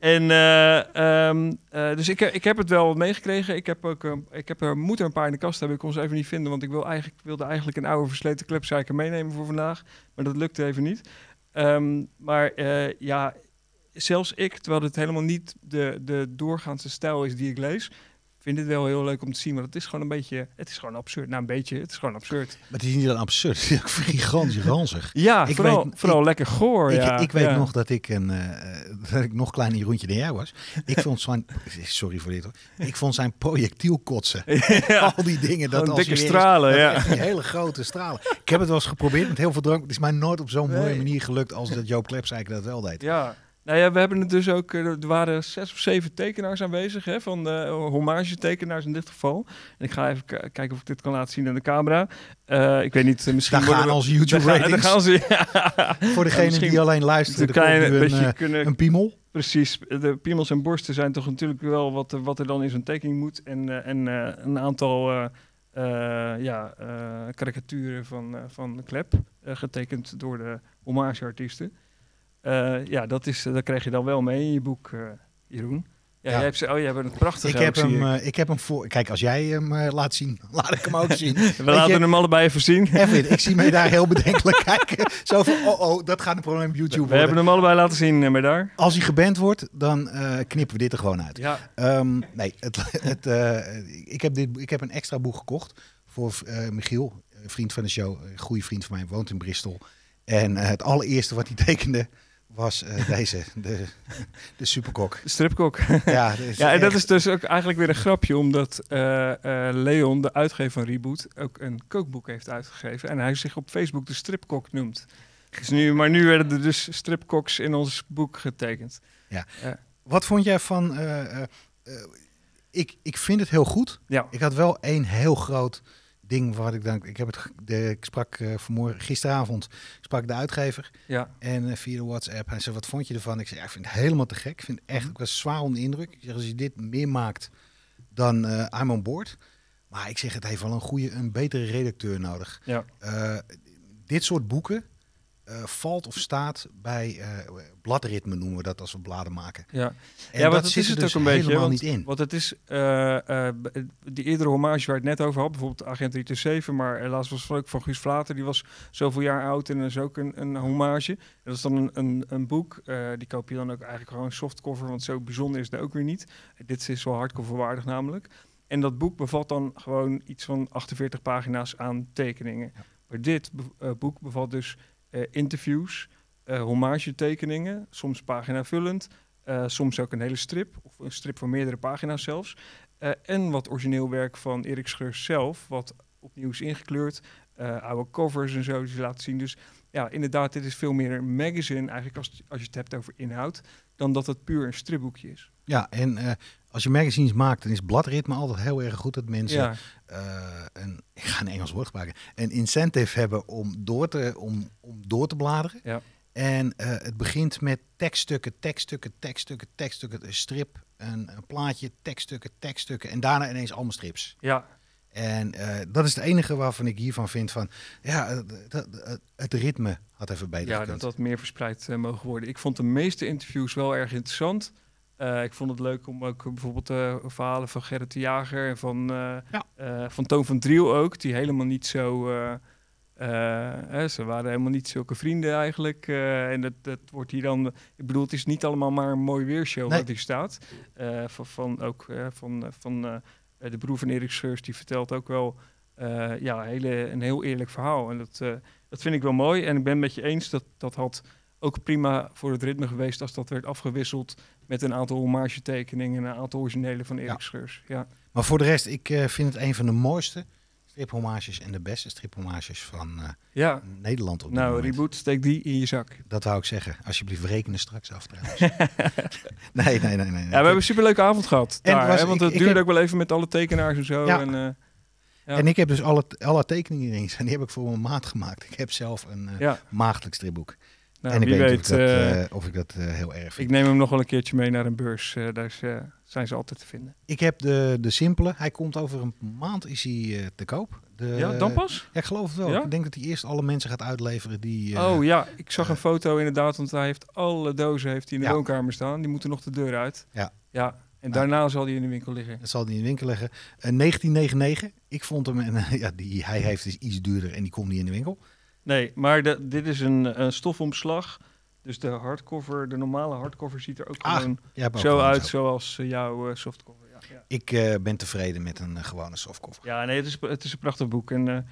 En eh, ehm, eh, dus ik, ik heb het wel meegekregen. Ik heb ook, eh, ik heb er, moet er een paar in de kast hebben. Ik kon ze even niet vinden, want ik wil eigenlijk, wilde eigenlijk een oude versleten klepzeiker meenemen voor vandaag. Maar dat lukte even niet. Ehm, maar ja, zelfs ik, terwijl het helemaal niet de, de doorgaandse stijl is die ik lees, vind het wel heel leuk om te zien. Maar het is gewoon een beetje, het is gewoon absurd. Nou, een beetje, het is gewoon absurd. Maar het is niet dan absurd. Het is ook gigantisch ranzig. [LAUGHS] Ja, Ik vooral, weet- vooral lekker goor. Ik, ja. ik weet ja. nog dat ik een eh, dat ik nog kleiner Jeroentje dan jij was. Ik vond zijn [LAUGHS] sorry voor dit hoor. Ik vond zijn projectielkotsen. [LAUGHS] Ja. Al die dingen dat als dikke stralen, ja. die hele grote stralen. Ik heb het wel eens geprobeerd met heel veel drank. Het is mij nooit op zo'n mooie manier gelukt als dat Joop Klepseiker dat wel deed. Ja, Nou ja, we hebben het dus ook. eh, Er waren zes of zeven tekenaars aanwezig, hè, van de hommage-tekenaars in dit geval. En ik ga even kijken of ik dit kan laten zien aan de camera. Eh, ik weet niet, eh, misschien. Daar gaan we- onze YouTube [LAUGHS] daar gaan- ze. Ja. [LAUGHS] Voor degene die alleen luisteren, Een er komt kleine een, beetje eh, kunnen. een piemel. Precies, de piemels en borsten zijn toch natuurlijk wel wat, er- wat er dan in zo'n tekening moet. En, eh, en eh, een aantal eh, eh, ja, eh, karikaturen van, eh, van Klep, eh, getekend door de hommageartiesten. Eh ja, dat, is, dat krijg je dan wel mee in je boek, eh, Jeroen. Ja, Ja. Jij hebt, ze- oh, jij hebt het prachtig Ik heb, hem, eh, ik heb hem voor. Kijk, als jij hem eh, laat zien, [LAUGHS] laat ik hem ook zien. [LAUGHS] We Weet laten je, hem allebei even zien. [LAUGHS] Even, ik zie mij daar heel bedenkelijk kijken. Zo van, oh oh, dat gaat een probleem op YouTube We worden. hebben hem allebei laten zien, eh, maar daar. Als hij geband wordt, dan eh, knippen we dit er gewoon uit. Ja, Ehm, nee, het, het, eh, ik, heb dit, ik heb een extra boek gekocht voor eh, Michiel, een vriend van de show, een goede vriend van mij, woont in Bristol. En eh, het allereerste wat hij tekende was eh, [LAUGHS] deze, de, de superkok. de stripkok. Ja, dat is [LAUGHS] Ja, en dat is dus ook eigenlijk weer een grapje, omdat eh, eh, Leon, de uitgever van Reboot, ook een kookboek heeft uitgegeven. En hij zich op Facebook de stripkok noemt. Dus nu, maar nu werden er dus stripkoks in ons boek getekend. Wat vond jij van... eh, eh, eh, ik, ik vind het heel goed. Ja, Ik had wel één heel groot ding waar ik denk... Ik, heb het, de, ik sprak eh, vanmorgen, gisteravond, sprak de uitgever. ja, En eh, via de WhatsApp. Hij zei, wat vond je ervan? Ik zei, ja, ik vind het helemaal te gek. Ik vind echt, Mhm. ik was zwaar onder de indruk. Ik zeg, als je dit meer maakt, dan eh I'm on board. Maar ik zeg, het heeft wel een goede, een betere redacteur nodig. ja. Dit soort boeken eh, valt of staat bij eh, bladritme, noemen we dat als we bladen maken. ja. En ja, want dat dat zit is er het dus ook een beetje. helemaal Want, niet in. want het is eh, die eerdere hommage waar ik het net over had, bijvoorbeeld Agent 327, maar helaas was het ook van Guus Vlater, die was zoveel jaar oud en dat is ook een, een hommage. Dat is dan een, een, een boek, die koop je dan ook eigenlijk gewoon softcover, want zo bijzonder is het ook weer niet. Dit is wel hardcover waardig namelijk. En dat boek bevat dan gewoon iets van 48 pagina's aan tekeningen. Ja. Maar dit be- boek bevat dus interviews, eh hommage tekeningen, soms paginavullend, eh, soms ook een hele strip, of een strip van meerdere pagina's zelfs. Eh, en wat origineel werk van Erik Scheurs zelf, wat opnieuw is ingekleurd. eh, oude covers en zo die ze laten zien. Dus ja, inderdaad, dit is veel meer een magazine eigenlijk als, als je het hebt over inhoud, dan dat het puur een stripboekje is. Ja, en eh, als je magazines maakt, dan is bladritme altijd heel erg goed dat mensen Ja, eh, een, ik ga een Engels woord gebruiken, een incentive hebben om door te, om, om door te bladeren. Ja. En eh, het begint met tekststukken, tekststukken, tekststukken, tekststukken, een strip, een, een plaatje, tekststukken, tekststukken en daarna ineens allemaal strips. ja, En eh, dat is het enige waarvan ik hiervan vind van, ja, het, ritme had even beter ja gekund. dat dat meer verspreid mogen worden. Ik vond de meeste interviews wel erg interessant. Eh, ik vond het leuk om ook eh, bijvoorbeeld de verhalen van Gerrit de Jager en van, Ja. van Toon van Driel ook, die helemaal niet zo. hè, ze waren helemaal niet zulke vrienden eigenlijk. en dat, dat wordt hier dan. Ik bedoel, het is niet allemaal maar een mooi weershow Nee. wat hier staat. Van, van ook van, van de broer van Erik Scheurs, die vertelt ook wel. ja, hele, een heel eerlijk verhaal. En dat, dat vind ik wel mooi. En ik ben het met je eens dat dat had ook prima voor het ritme geweest als dat werd afgewisseld met een aantal hommage tekeningen en een aantal originele van Erik Ja. Scheurs. Ja. Maar voor de rest, ik eh, vind het een van de mooiste striphommages en de beste striphommages van eh, ja. Nederland op Nou, reboot, steek die in je zak. Dat wou ik zeggen. Alsjeblieft, rekenen straks af trouwens. [LAUGHS] nee, nee, nee, nee. nee. Ja, we hebben een superleuke avond gehad. En Daar, was- hè, want het duurde heb- ook wel even met alle tekenaars en zo. Ja. En, eh, ja. En ik heb dus alle, alle tekeningen erin staan. [LAUGHS] Die heb ik voor mijn maat gemaakt. Ik heb zelf een ja, maagdelijk stripboek. Nou, en ik weet, weet. of ik dat, eh, eh, of ik dat eh, heel erg ik vind. neem hem nog wel een keertje mee naar een beurs. eh, daar is, eh, zijn ze altijd te vinden. Ik heb de, de simpele. Hij komt over een maand is hij, eh, te koop. De, ja, dan pas? Ja, ik geloof het wel. Ja? Ik denk dat hij eerst alle mensen gaat uitleveren die... eh, oh ja, ik zag een eh, foto inderdaad, want hij heeft alle dozen heeft hij in de Ja. woonkamer staan. Die moeten nog de deur uit. Ja. Ja, en daarna zal hij in de winkel liggen. Dat zal hij in de winkel leggen. Eh, 1999. Ik vond hem... En, eh, [LAUGHS] ja, die hij heeft is iets duurder en die komt niet in de winkel. Nee, maar de, dit is een, een stofomslag. Dus de hardcover, de normale hardcover ziet er ook Ah, gewoon ook zo uit zo. zoals eh, jouw eh, softcover. Ja, ja. Ik eh, ben tevreden met een gewone softcover. ja, nee, het is, het is een prachtig boek. En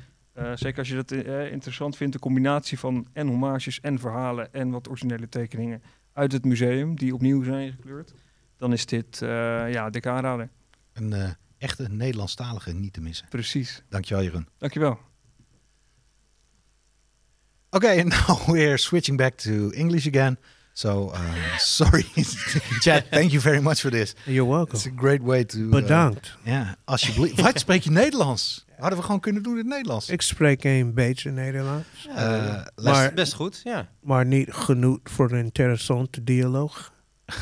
zeker als je dat interessant vindt, de combinatie van en hommages en verhalen en wat originele tekeningen uit het museum, die opnieuw zijn gekleurd, dan is dit ja, dik aanrader. Een echte Nederlandstalige niet te missen. Precies. Dankjewel, Jeroen. Dankjewel. Okay, and [LAUGHS] now we're switching back to English again. So uh, [LAUGHS] sorry, Chad. Thank you very much for this. You're welcome. It's a great way to. uh, Bedankt. Ja, alsjeblieft. Wat spreek je Nederlands? Hadden we gewoon kunnen doen in het Nederlands. Ik spreek een beetje Nederlands, Uh, Maar- Les- Best goed, ja. maar niet genoeg voor een interessante dialoog. [LAUGHS]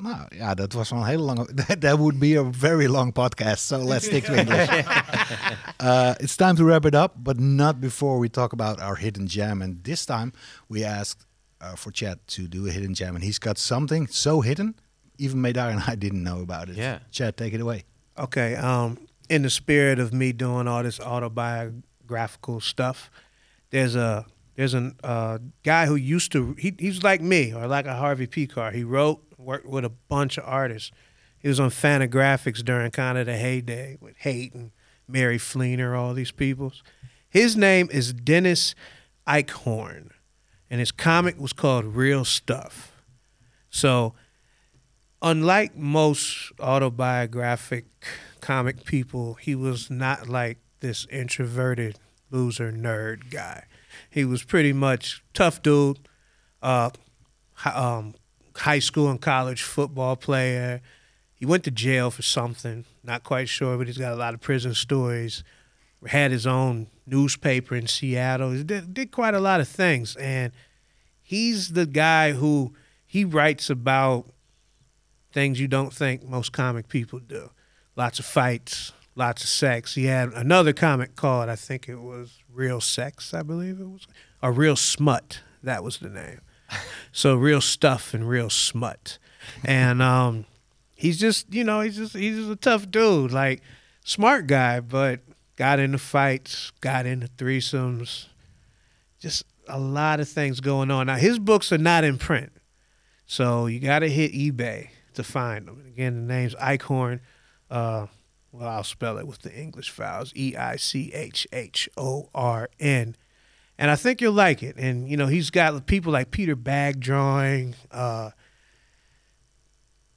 nou ja, dat was wel een hele lange. That, [LAUGHS] that would be a very long podcast. So let's stick to English. [LAUGHS] uh, it's time to wrap it up, but not before we talk about our hidden gem. And this time we asked uh, for Chad to do a hidden gem, and he's got something so hidden, even Medar and I didn't know about it. Yeah. Chad, take it away. Okay, um, in the spirit of me doing all this autobiographical stuff, there's a there's a uh, guy who used to he, he's like me or like a Harvey P. Pekar. He wrote worked with a bunch of artists. He was on Fantagraphics during kind of the heyday with Hate and Mary Fleener, all these peoples. His name is Dennis Eichhorn, and his comic was called Real Stuff. So unlike most autobiographic comic people, he was not like this introverted loser nerd guy. He was pretty much tough dude, uh, um, high school and college football player. He went to jail for something, not quite sure, but he's got a lot of prison stories. Had his own newspaper in Seattle. He did, did quite a lot of things, and he's the guy who he writes about things you don't think most comic people do. Lots of fights, lots of sex. He had another comic called, I think it was Real Sex, I believe it was, or Real Smut. That was the name. So real stuff and real smut, and um, he's just you know he's just he's just a tough dude, like smart guy, but got into fights, got into threesomes, just a lot of things going on. Now his books are not in print. So you got to hit eBay to find them. Again, the name's Eichhorn. Uh, well, I'll spell it with the English vowels: E I C H H O R N. And I think you'll like it. And you know, he's got people like Peter Bagge drawing, uh,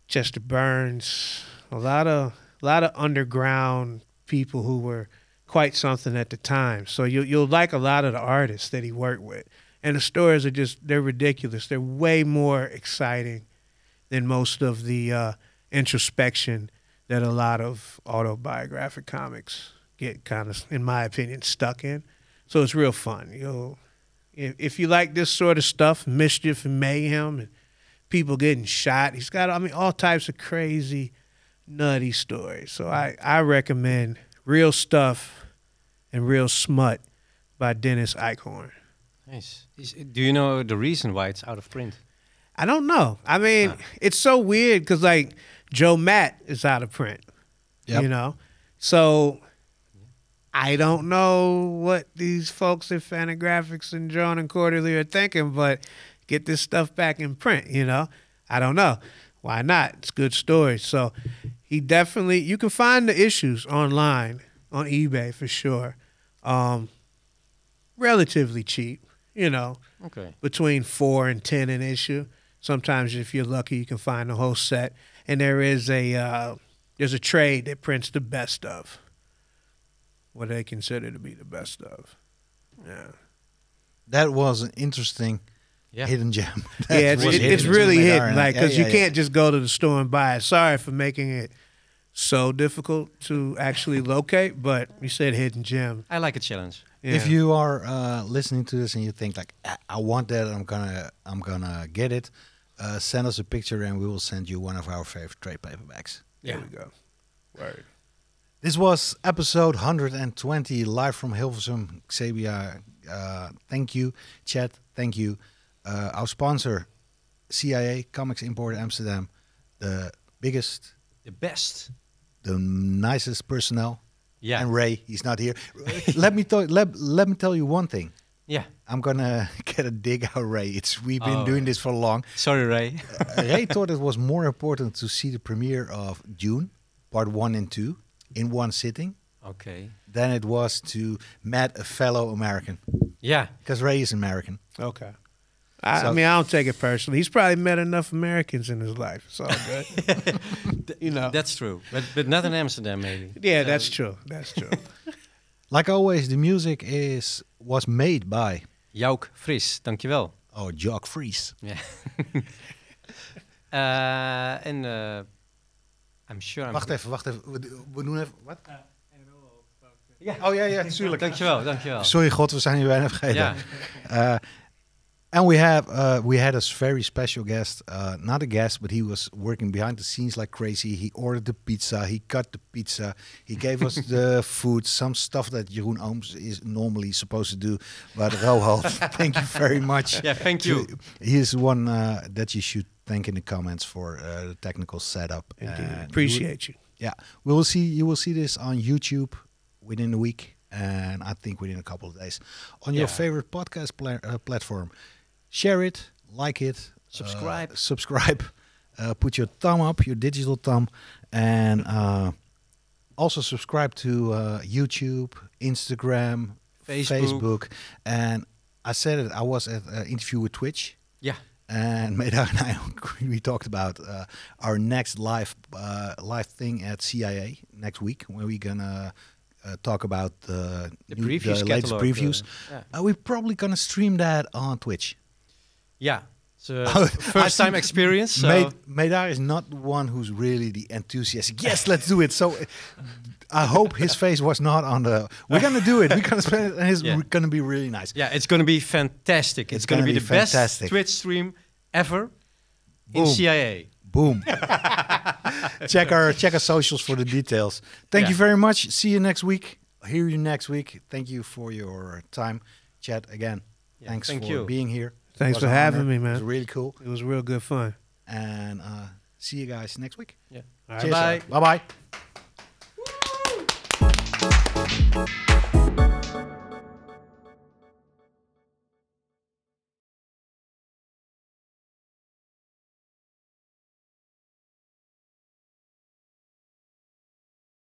Chester Burns, a lot of a lot of underground people who were quite something at the time. So you you'll like a lot of the artists that he worked with. And the stories are just they're ridiculous. They're way more exciting than most of the uh, introspection that a lot of autobiographic comics get kind of, in my opinion, stuck in. So it's real fun. You'll, if, if you like this sort of stuff, mischief and mayhem, and people getting shot, he's got, I mean, all types of crazy, nutty stories. So I, I recommend Real Stuff and Real Smut by Dennis Eichhorn. Nice. Is, do you know the reason why it's out of print? I don't know. I mean, ah. it's so weird because like Joe Matt is out of print. Yep. You know, so I don't know what these folks at Fantagraphics and Drawn and Quarterly are thinking, but get this stuff back in print. You know, I don't know. Why not? It's good stories. So he definitely you can find the issues online on eBay for sure. Um, relatively cheap. You know, Okay. between four and ten an issue. Sometimes, if you're lucky, you can find the whole set. And there is a uh, there's a trade that prints the best of what they consider to be the best of. Yeah, That was an interesting Yeah. hidden gem. That [LAUGHS] yeah, it's, was it, hidden it's really Medar hidden, like because yeah, you yeah. can't just go to the store and buy it. Sorry for making it so difficult to actually locate, but you said hidden gem. I like a challenge. Yeah. If you are uh, listening to this and you think like, "I- I want that, I'm gonna, I'm gonna get it. Uh, send us a picture and we will send you one of our favorite trade paperbacks. there we go. Word. This was episode 120, live from Hilversum, Xebia. Uh, thank you, Chad. Thank you. Uh, our sponsor, CIA Comics Import Amsterdam, the biggest, The best. the nicest personnel. Yeah. And Ray, he's not here. [LAUGHS] let me tell, let, let me tell you one thing. yeah. I'm gonna [LAUGHS] get a dig out, Ray. It's we've been Oh. doing this for long. Sorry, Ray. Uh, Ray thought it was more important to see the premiere of Dune, part one and two, in one sitting, okay. than it was to met a fellow American. Yeah. Because Ray is American. Okay. I, I mean, I don't take it personally. He's probably met enough Americans in his life. It's all good. [LAUGHS] [LAUGHS] you know. That's true. But but not in Amsterdam, maybe. yeah, that's true. That's true. [LAUGHS] Like always, the music is was made by Jouk Fris, dankjewel. Oh, Jock Fries. Yeah. uh, en uh, I'm sure I'm... Wacht even, wacht even. We, we doen even... Wat? Ja. Oh ja, ja, tuurlijk. Dankjewel, dankjewel. Sorry God, we zijn hier bijna vergeten. Ja. Uh, and we have uh, we had a very special guest, uh, not a guest, but he was working behind the scenes like crazy. He ordered the pizza, he cut the pizza, he gave us the [LAUGHS] food, some stuff that Jeroen Ooms is normally supposed to do. But Rohal, [LAUGHS] thank you very much. Yeah, thank you. He is one uh, that you should thank in the comments for uh, the technical setup. Indeed. And Appreciate you. yeah, we will see. You will see this on YouTube within a week, and I think within a couple of days on your favorite podcast pla- uh, platform. Share it, like it, Subscribe. uh, subscribe, uh, put your thumb up, your digital thumb, and uh, also subscribe to uh, YouTube, Instagram, Facebook. Facebook, and I said it. I was at an interview with Twitch. Yeah. And [LAUGHS] Meda and I, we talked about uh, our next live uh, live thing at CIA next week, where we're gonna uh, talk about the, The new- previews the latest previews. uh, yeah. Uh, we're probably gonna stream that on Twitch. Yeah. [LAUGHS] I first time experience. So Medar is not one who's really the enthusiastic. Yes, let's do it. So I hope his [LAUGHS] face was not on the. We're gonna do it. We're gonna spend it, and it's Yeah. gonna be really nice. yeah, it's going to be fantastic. It's, It's going to gonna be, be the best. Twitch stream ever in CIA. Boom. [LAUGHS] check our check our socials for the details. Thank Yeah. you very much. See you next week. Hear you next week. Thank you for your time. Chat again. Yeah, Thanks thank for you. being here. Thanks for having honor. me, man. It was really cool. It was real good fun. And uh, see you guys next week. Yeah. All right. Cheers. Bye. Bye bye. Bye.